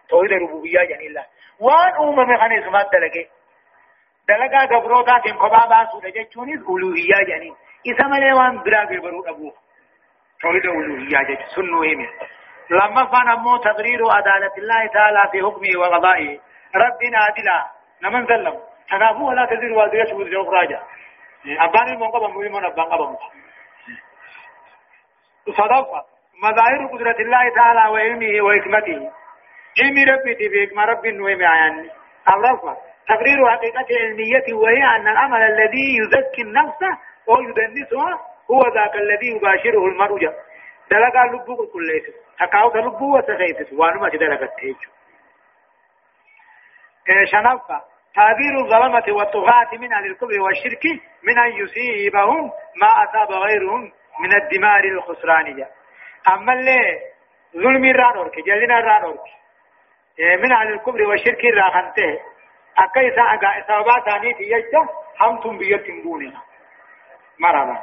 توحيد ربوبية جن الله. وان أمم خان اسمات دلقه دلقا قبرو تانيس قبا باسو دجچونيس ألوهية جنين إسا ملي وان برا قبرو أبوه. توحيد ألوهية جج سنو همي لما فان أمو تقرير عدالة الله تعالى في حكمه وقضائه. ربنا عدلا نمن ظلم تنافو ولا تزير وازية وزر أخراجا أبان المنقب مهمون أبان قبم صدفة مظاهر قدرة الله تعالى وعلمه وحكمته. علم ربي في حكمة ربي نوهم عيان. أمرفة تقرير حقيقة علمية وهي أن العمل الذي يزكي النفس أو يدنسها هو ذاك الذي يباشره المرجع. دلقا لبو كل ليس تقاوت لبو وتخيفس وانما دلقا تيجو شنفة تعبير الظلمة والطغاة من أهل الكبر والشرك من أن يصيبهم ما أصاب غيرهم من الدمار الخسرانية أما اللي ظلم الرانورك جلنا الرانورك من أهل الكبر والشرك الراخنته أكيسا أقا إصابات ثانية يجد همتم بيتم بوننا مرحبا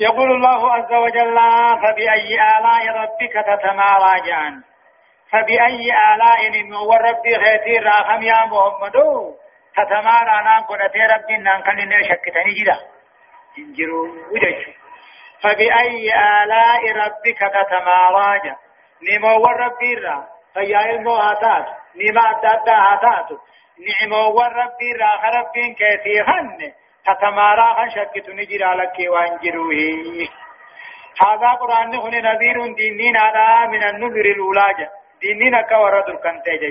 يقول الله عز وجل فبأي آلاء ربك تتمارى جان فبأي آلاء من ربي خيتير راخم يا محمد؟ تتمارى نام كنت ربي نام كان شكتني جدا. انجروا فبأي آلاء ربك تتمارى جان نمو ربي را. فيا المواتات نما أدادا هاتات نعمو ربي را. خربين كثيرا تتمارا خن شكت نجرى لك وانجروه هذا قرآن هنا نذير دينين على من النذر الأولاج. دينين كورد الكنتاج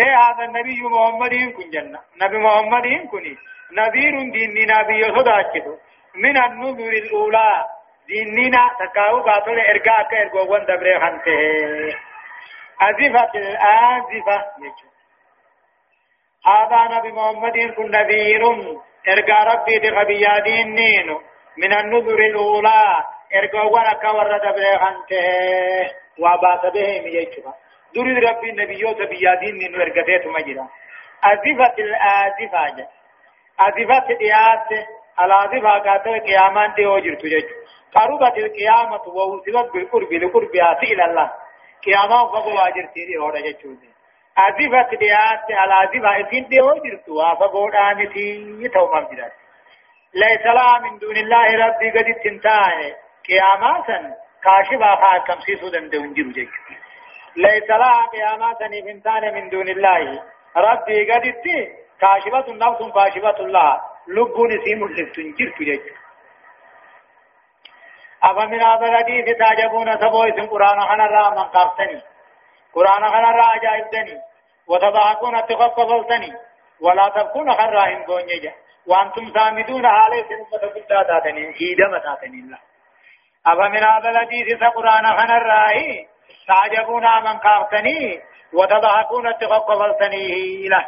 اي هذا النبي محمد كن جنة نبي محمد كن نذير دينين نبي صداكت من النذر الأولى دينين تكاو قاتل إرقاء كإرقاء وان دبري خنته أزفة الآزفة هذا نبي محمد كن نذير ارجع ربي دي غبيادين نينو من النذر الأولى ارجع ورك ورد بلغنته وبات به ميجوا دور ربي النبيوت بيادين نينو ارجعته مجرا أزفت الآزفة أزفت الإيات الآزفة قاتل قيامان دي وجر تجج قربت القيامة ووصلت بالقرب لقرب إلى الله قيامان فقوا واجر تيري هورا جتشوزي أزفت ديات على أزفة إذن دي وجرتوا فقودان في توم أبجرات ليس لا من دون الله ربي قد تنتهي قياماتا كاشفا خاكم سيسو دندون جرو جيك ليس لا قياماتا إفنتان من دون الله ربي قد كاشفة النفس كاشفة الله لبون سيم اللفتن جرت جيك أفمن هذا الحديث تعجبون سبويس قرآن خنا من قابتني قرآن خنا را عجائب دني وتضحكون تخففلتني ولا تبكون خراهم بونيجا وأنتم سامدون عليه سنة قد تاتني هيدما تاتني الله. أبا من هذا الحديث قرآن خنا الرائي تعجبون من قابتني وتضحكون تخففلتني له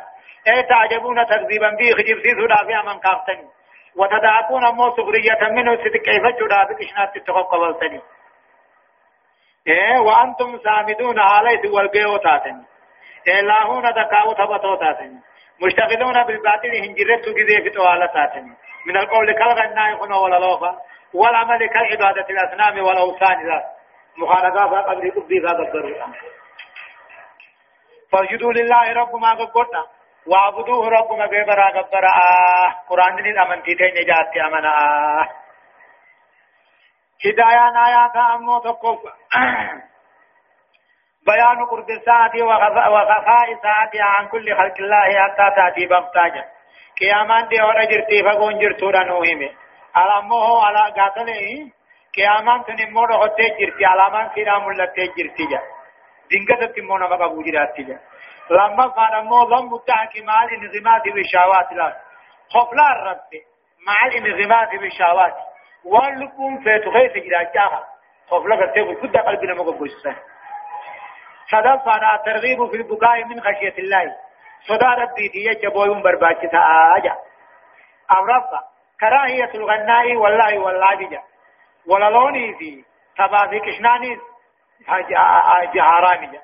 اي تعجبون تكذيبا به خجب سيسودا في من قابتني وتضحكون مو سخرية منه ست كيف جدا بكشنات تخففلتني إيه وأنتم سامدون عليه والقيو تاتني إلاهون دكاو تبتو تاتني مشتغلون بالباطل هنجرت جزي في طوالة تاتني من القول كالغناء يكون ولا لوفا والعمل كالعبادة الأصنام والأوثان ذات مخالفة قبل قبل هذا الضرورة فاسجدوا لله رب ما قلنا واعبدوه ربما ببرا قبرا آه قرآن دين أمنتي تين جاتي أمنا. آه هدايان آيات أمو تقف [clears throat] بيان قرب الساعة وخفاء الساعة عن كل خلق الله حتى تأتي بغتاجا قيامان دي ورا جرتي فقون جرتو رنوهمه علامه على قاتله قيامان تنمو رخطي جرتي علامان سيرا ملتي جرتي جا. دنگت تمونا بقى بوجراتي جا. لما كان مو ضم التحكمات الانغماس بالشهوات لا خفلا الرب مع الانغماس بالشهوات واللقوم في تغيث جراجاها خفلا كتب كد قلبنا مقبوسة صدق فانا الترغيب في البكاء من خشية الله. صدا ربي دي جبوين برباكتا آجا أمرفا كراهية الغناء والله جا وللوني في تبا كشناني جهارامي جا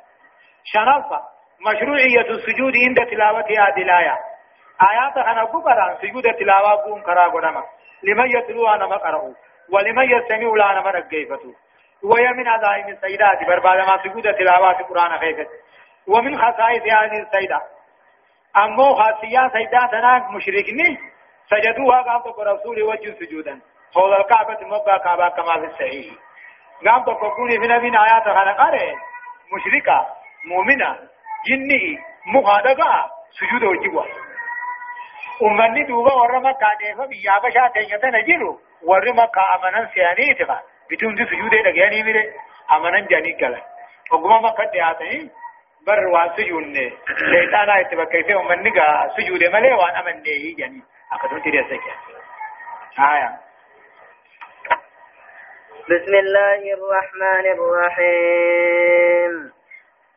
شنفا مشروعية السجود عند تلاوة هذه الآية. آيات أنا كبرا سجود تلاوة بون كرا قدما لمن يتلو أنا مقرأ ولمن يستمع لا أنا مرقيفته وهي من عزائم السيدات برباد ما سجود تلاوة القرآن خيفت. ومن خصائص هذه السيدة. أمو خاصية سيدات أنا مشركني سجدوها قام رسول وجه سجودا. حول الكعبة مبقى كعبة كما في الصحيح. قام تقولي في نبي آيات خلقاره مشركة مؤمنة جني مخادقا سجود وجبوا أمني دوبا ورا مكة ديفا بيا بشا تنيتا نجيرو ورا مكة أمنا سياني تفا بتون دي سجود دقياني ميري أمنا جاني كلا وقما مكة دياتي بر وان سجود شيطانا اتبقى كيف أمني قا سجود ملي وان أمن ديه جاني أكتون تريا سكي آية بسم الله الرحمن الرحيم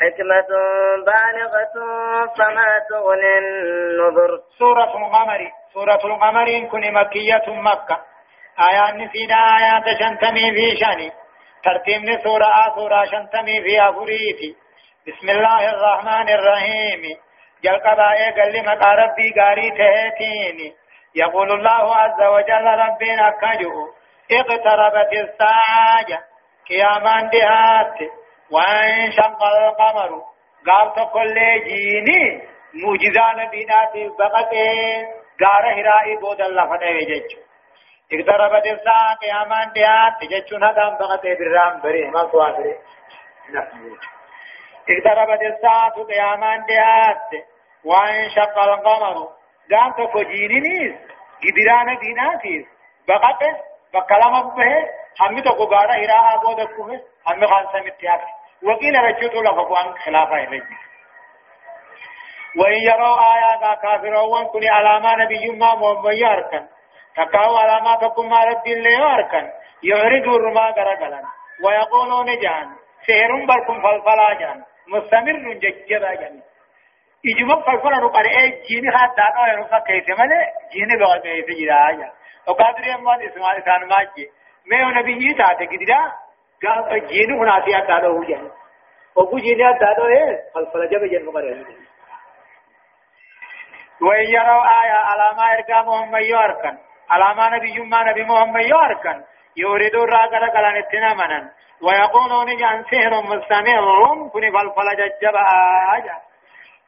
حكمة بالغة فما تغني النذر. سورة القمر سورة القمر كن مكية مكة. آيات نسينا آيات شنتمي في شاني. ترتيب سورة سورة شنتمي في أفريتي بسم الله الرحمن الرحيم. جل قبائي قال لي مقا ربي قاري تهتيني. يقول الله عز وجل ربنا كجو اقتربت الساعة قيامان دهات وانشق القمر. قال تقول جيني. موجزان دينات بقته غار هرائي بود الله فتح جيچ اقتربت الساعة قيامان ديات جيچون هدام بقته برام بري. ما سواسري اقتربت الساعة قيامان ديات وانشق القمر. قال تقول جيني نيس قدران ديناتيس بقته بكلام به همي تقو غار هراء بود كوه همي خان سمتيات وقيل رجوت لفقوان خلافة إليه؟ وإن يروا آيات كافرون كل علامة نبي ما مؤمن ياركن. تكاو علاماتكم ما رد الله ياركن. يعرضوا الرما غرقلا ويقولون جان. سهر بركم فلفلا جان. مستمر ججبا جان. إجمع فلفلا نقر إيه جيني خاد دانا ينفع كيف ملي. جيني بغا كيف جدا وقادر يمان اسماء إسان ماجي ميو نبي يتاته كددا جيني هنا في أدانا هو جان وقو جيني أدانا إيه فلفلا جب جن مقر وإن يروا آية على ما إرقى محمد ياركن على ما نبي ما نبي محمد ياركن يريدون راقل قلن اتنامنا ويقولون جان سهر مستمر كن فلفل ججب آجا.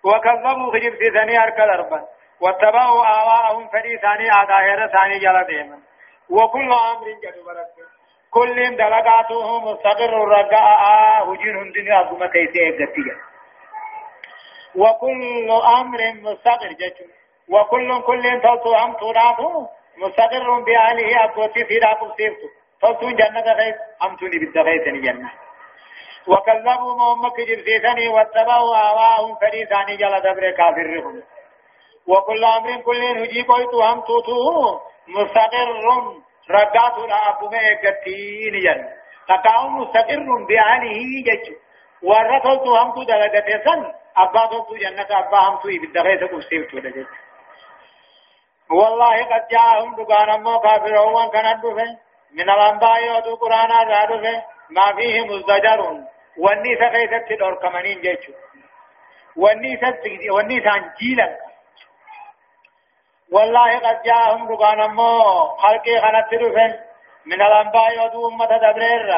وكذبوا خجب في ثاني أركل أربا واتبعوا آواءهم فدي ثاني آدائر ثاني جل ديما وكل أمر جدو برد كل دلقاته مستقر رقاء وجين هندن أقوم كيسي إقتيا وكل أمر مستقر جدو وكل كل تلتو هم تراته مستقر بأهله أبوتي في راكم سيرتو تلتو جنة خيس هم توني بالدخيسني جنة. وكذبوا محمد كجب سيسني واتبعوا آواءهم فريساني جل دبر كافرهم. وكل أمر كل هجي قلت هم توتو مستقر. رقات الأبو ميقتين جن تقاو مستقر بأهله جج. ورثلت هم تو دلقت سن أبا تو جنة أبا هم تو بالدخيس قصيبت ودجت والله قد جاءهم دقان مو كافرون كان دفن من الأنباء ودو قرآن رادفه ما فيه مزدجر واني سقيت تدور كمانين جيشو واني سقيت واني سانجيلا والله قد جاءهم دقان مو. خلقي خنت دفن من الأنباء ودو أمة دبرير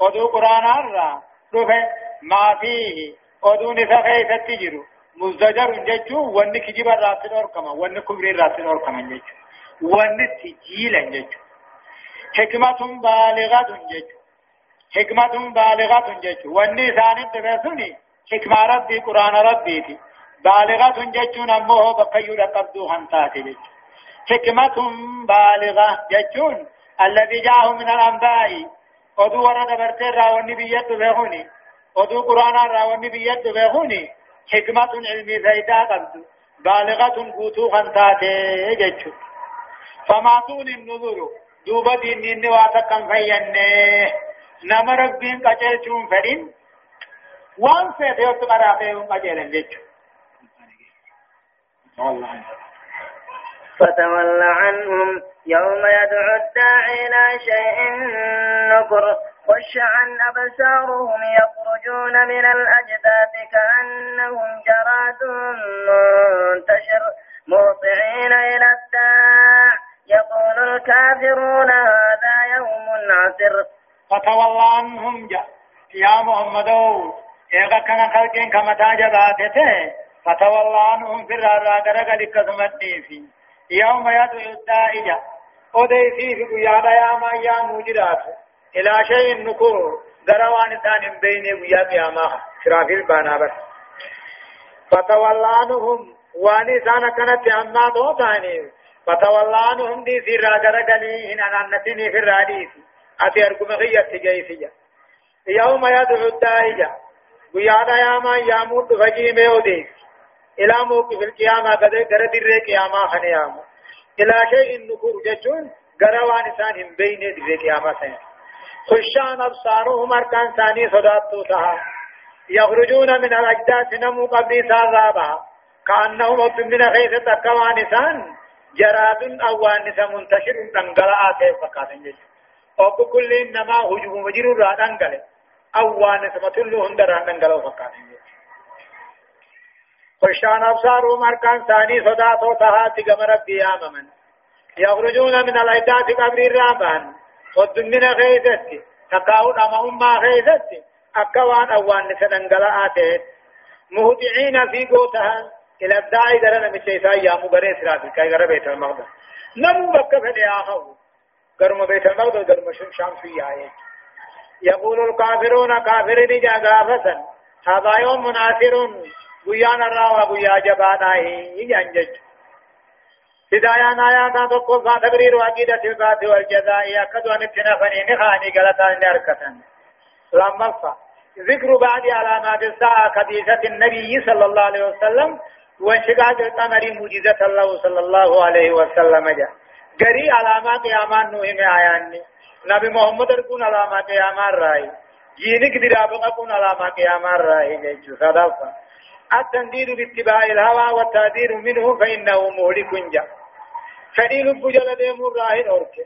ودو قرآن را دفن ما فيه. ودو نسقيت تجرو مزدجر جيشو واني كجيب الراتن أوركما واني كبري الراتن أوركما جيشو واني تجيلا جيشو حكمة بالغة جيشو حكمة بالغة جيشو واني ثاني تبسوني حكمة ربي قرآن ربي تي. بالغة جيشو نموه بقيو لقبدو هنتاتي جيشو حكمة بالغة جيشون الذي جاءه من الأنباء ودو ورد برتر راوني بيد بهوني ودو قرآن راوني بيد بهوني حكمة علمي زيدا قبض بالغة قوتو خنتاتي جيشو فما طول النظر دوبا ديني نواتا كم فينه نما ربين قجلتون فدين وان فيت يوت مرافه قجلن جيشو فتول عنهم يوم يدعو الداعي إلى شيء نكر خش عن أبصارهم يخرجون من الأجداث كأنهم جراد منتشر. مهطعين إلى الداع. يقول الكافرون هذا يوم عسر. فتولى عنهم يا محمد إيغا كان خلقين كما تاجباتته فتولى عنهم في الرارا غرق لكثمتني في يوم يدعو الدائجة. أدي في قيادة يا ما يا موجرات إلى شيء نكور غروان ثان بين ويا قيامة شرافيل بانابر فتولى عنهم واني سانا كانت أما دوتاني. فتولى عنهم دي سيرا غرقني إن أنا نتني في الراديس أتي أرقم غيّة جيسية يوم يدعو الدائجة. قيادة يا ما يا مود فجيمة وديس إلى موقف القيامة قد قرد القيامة خنيامة إلى شيء نكور جتون قروان إنسان بين القيامة سنة خشان أبصارهم أركان ثاني صداتو تها يخرجون من الأجداث نمو قبل سازابا كأنهم من خيثة كوان إنسان جراد أوان منتشر تنقلعات فقاتن جتون أو كل إنما هجوم مجرور رادان قال أوان سمتلو هندران ننقلو فقاتن جتون خشان أبصارهم أركان ثاني صداتو تهاتي قم ربي آممن يخرجون من العدات قبر الرابان والدمنا غيثتي تقاون أمهم ما غيثتي أكوان أوان نسدنقلاته مهدعين في قوتها. إلى الداعي درنا من شيطان يا مغري سرافي كي غرى بيت المقدس. نمو بك فدي آخو. قرم بيت المقدس قرم شام في آيات يقول الكافرون كافرين جا غافة هذا يوم مناثر گویان را و گویا جبانا ہی جنجج هدايان آيات تقول تقرير وعقيدة البعث والجزاء يأكد أن اتنافني نخاني قلتان نركة لما الفا ذكر بعد علامات الساعة حديثة النبي صلى الله عليه وسلم وانشقاق القمر معجزة الله صلى الله عليه وسلم جاء قري علامات قيامان نوهم آياني نبي محمد ركون علامات قيامان رأي جينك درابق أكون علامات قيامان رأي جيجو صدفة التنديد باتباع الهوى والتهدير منه فإنه مهلك جاء فدي لب جل ديم راهن أورك.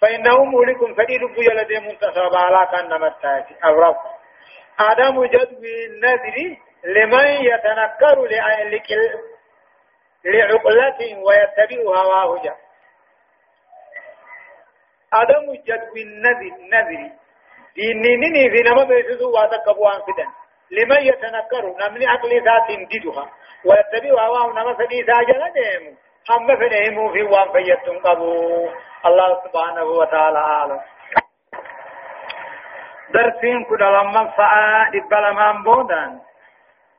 فإنه مهلك فدي لب جل ديم تصاب على كان نمتاتي أورف آدم جد النذر لمن يتنكر لعقلة ويتبع هواه جاء آدم جد النذر نذر. دينيني في نما بيسسو واتقبوا فدن. لمن يتنكر؟ نمني عقل ذات ديدها. ويتبع هواه نما فدي ساجل ديمو هم فنهم في وان فيتم قبو الله سبحانه وتعالى أعلم. درسين كل لما فعا إبلا من بودان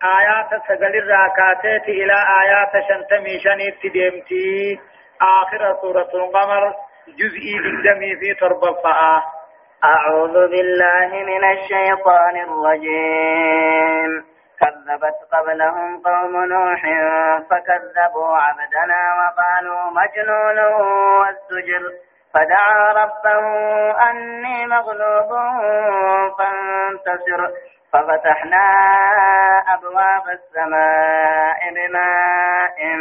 آيات سجل الراكاتات إلى آيات شنتمي شنيت ديمتي. آخر سورة القمر جزئي بالدمي في تربة الفعا أعوذ بالله من الشيطان الرجيم. كذبت قبلهم قوم نوح فكذبوا عبدنا وقالوا مجنون والزجر. فدعا ربه أني مغلوب فانتصر. ففتحنا أبواب السماء بماء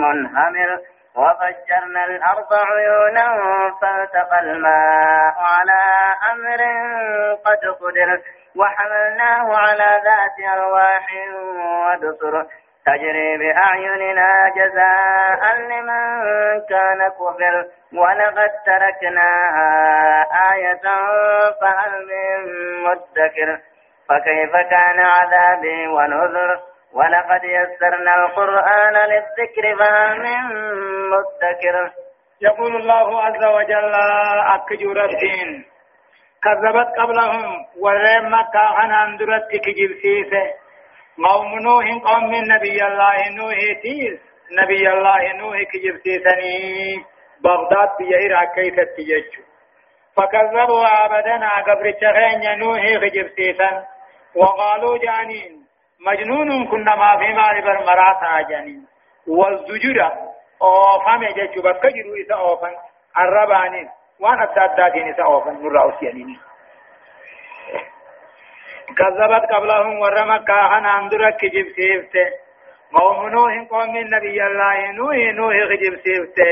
منهمر. وفجرنا الأرض عيونا فالتقى الماء على أمر قد قدر وحملناه على ذات ألواح ودسر. تجري بأعيننا جزاء لمن كان كفر. ولقد تركناها آية فهل من مدكر. فكيف كان عذابي ونذر؟ ولقد يسرنا القرآن للذكر فهل من مدكر؟ يقول الله عز وجل أكجر الدين كذبت قبلهم ورم مكة عن أندرت كجل سيسه قوم نوح قوم من نبي الله نوح تيس نبي الله نوح كجل سيسني بغداد بيهر كيف تججو. فكذبوا عبدنا قبر الشغين نوح كجل سيسن وقالوا جانين مجنون كنا ما في مال برمرات جانين والزجرة أوفام يججو بكجروا إذا أوفان الربانين وأنا تاداتين إذا أوفان نرأوس يانين كذبت قبلهم ورمك كان اندر كجب سيفته قوم نوح قوم النبي الله نوح نوح كجب سيفته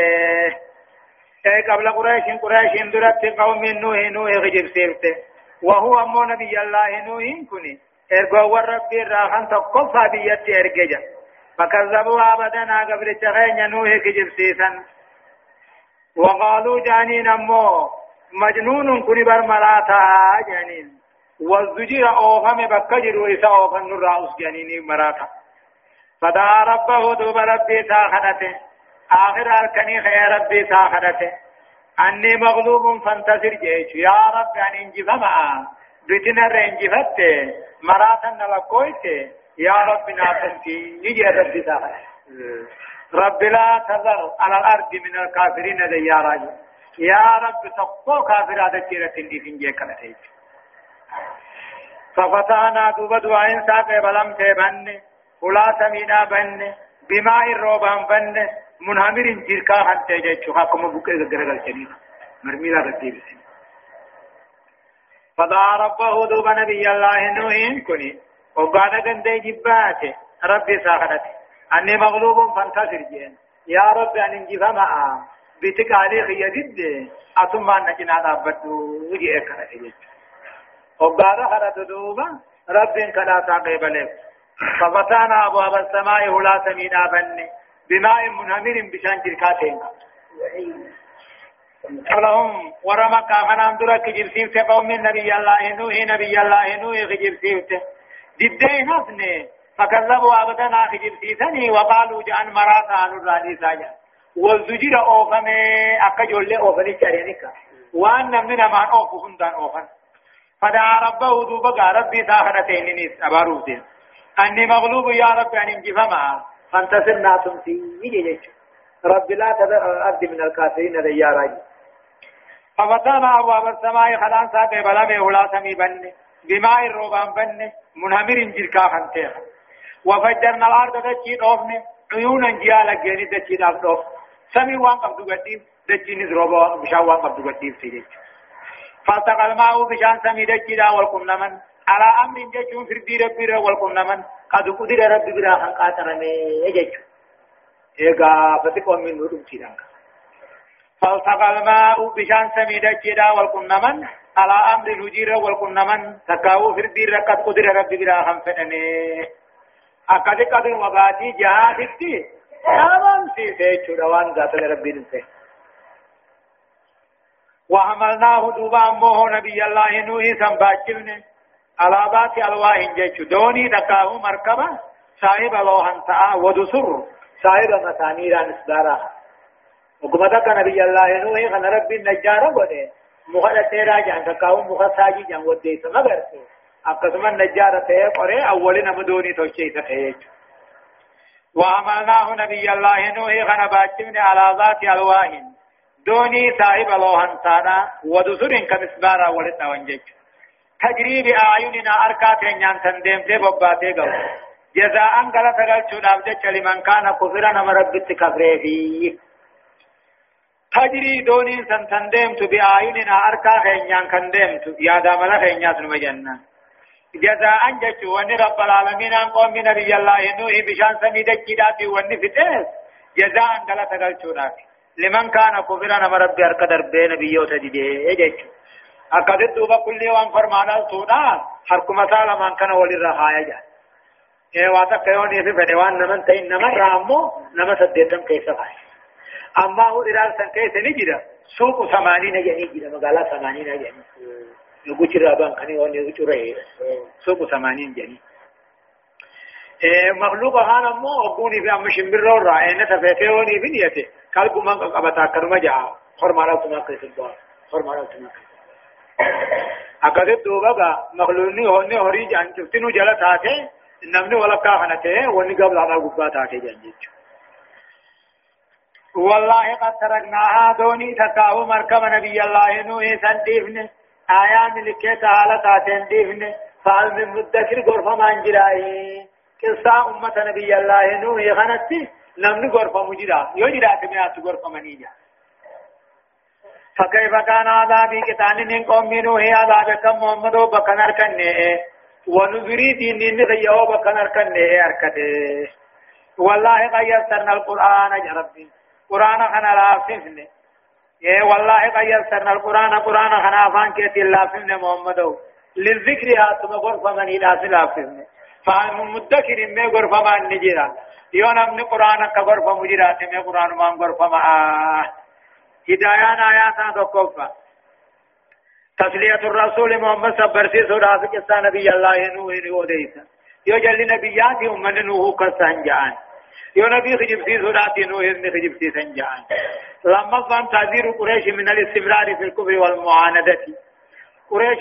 اي قبل قريش قريش اندرت قوم نوح نوح كجب سيفته وهو امو نبي الله نوح كني ارغو ورب الراحن تقفى بيت ارججا فكذبوا عبدنا قبل تغين نوح كجب سيفا وقالوا جانين امو مجنون كني برملاتا جانين والزجر أوفم بكجر وإسا أوفن نرى أسجانيني مراتا فدعا ربه دوب ربي تاخدته آخر أركني خير ربي تاخدته أني مغلوب فانتصر جيش يا رب أن انجفما بتنا رنجفت مراتا نلقويت يا رب نافنتي يجي ربي تاخدته رب لا تذر على الأرض من الكافرين ديارا يا رب تقو كافرات جيرة دي فنجي كنتيج ففتحنا دوبا دعائن ساقه بلم تبن ولا سمينا بن بماء الروبان بن منهمر جركا حتى جيتشو حكم بكر غرغل شديد مرميلا رتي بسم فدعا ربه دوبا نبي الله نوح كني. وقال غندي جباته. ربي ساخرتي أني مغلوب فانتصر جين يا رب أن انجف معا بتقالي خيدد أتم أن نجنا دابتو وجي إكرا وقال خرد دوبا رب كلا تعقيب لك. ففتحنا أبواب السماء ولا سمينا بني بماء منهمر بشان جركاتين لهم ورمى كافنا درك جرسيف قوم نبي الله نوح نبي الله نوح جرسيف ددين هفني فكذبوا عبدنا خجرسيسني وقالوا جان مراتا نراني ساجا والزجر أوفمي أكجول أوفني شرينك وأن من ما أوفو هندان أوفن فدعا ربه دوبا ربي تاخرتين نيس أباروتين أني مغلوب يا رب أن انجفما فانتصر ناتم في يجي لا تذر الأرض من الكافرين ديارا ففتانا أبواب السماء خلان ساقه بلمه ولا سمي بني. بماء الروبان بني. منهمر جركا خنتيخ وفجرنا الأرض دجي دوفني. عيونا جيالا جيني دجي داف دوف. سمي وان قبضو قديم. دجي نزروبا بشان وان قبضو قديم سيجي فالتقى الماء بشان سمي دجدا والقمنمن على أمر ججون فردي ربي والقمنمن قد قدر ربي برا خنقات رمي ججو إيقا فتقوم من نورم تيرانك فالتقى الماء بشان سمي دجدا والقمنمن على أمر الهجير والقمنمن تكاو فردي رقد قدر ربي برا خنفنني أكاد قدر وباتي جهادتي تمام سيسي چوروان ذات ربي نسي وحملناه دوبا أمه نبي الله نوح سنباجبن على بات ألواح جيش دوني دقاه مركبة صاحب لوحن تاء ودسر. صاحب مسامير نسدارا وقمتك نبي الله نوح خن ربي النجار قده مخد تيرا جان دقاه مخد ساجي جان وديس مغرسو أقسم النجار تيه قره أول نمدوني توشي تخيج وعملناه نبي الله نوح خن باجبن على ذات الواح دوني صاحب لوهن تانا ودسر كمسبارا ولتا وانجج تجري بأعيننا أركات ينان تندم دي بباتي قو جزاء غلط غلط شداب جج لمن كان كفرا نمربت كفره فيه تجري دوني سن تندم بأعيننا أركات ينان كندم يا داملا خينيات نمجنة جزاء جج وني رب العالمين أن قوم نبي الله نوح بشان سميدك كداتي وني فتس جزاء غلط غلطونا لمن كان كفرا نما ربي ارك دربه نبيوت دي اجچ اكد دوبا كل يوم فرمانا تونا حركم تعالى من كان ولي رهايا جا اے واتا كيوني في فدوان نمن تين نما رامو نما سديتم كيف فاي اما هو دلال سن كيف نجدا سوق 80 نجني جدا مغالا 80 نجني يغوچ رابان كني وني يغوچ رهي سوق 80 جني مخلوق هانا مو أقوني في أم شمبر را إن تفيتوني بنيته قلب من قبتا كرم جاء فرمانا تما قيس البار فرمانا تما أكاد دوبا مخلوقني هوني هوري جان شفتنو جلت آتے نمني ولا كاهنته وني قبل هذا قبات آتے جانجيچ والله قد تركناها دوني تكاو مركب نبي الله نوح سنديفن آيان لكي تعالى تاتين ديفن. فعل من مدكر غرفة منجرائي قصة أمة نبي الله نوح يغنتي نمني غرفة مجرا يجرا تميات غرفة منيجا. فكيف كان عذابي كتان من قوم نوح عذاب كم محمد بكنر كنه. ونذري دين نغيو بكنر كنه أركته والله غيرتنا القرآن يا ربي. قرآن خنا لاففني إيه والله غيرتنا القرآن قرآن خنا فان كيتي لاففني محمد للذكر هاتم غرفة من إلى لاففني فهم مدكر ما غرفة ما نجرا يوم من قرآن كغرفة مجرات ما قرآن ما غرفة ما هدايان آيات تكوفا تسلية الرسول محمد صبرسي سورة قصة نبي الله نوح وديسا يو جل نبيات أمن نوح كسان جان يو خجب سي سورة نوح ابن خجب سي سنجان لما فهم تعذير قريش من الاستمرار في الكفر والمعاندة قريش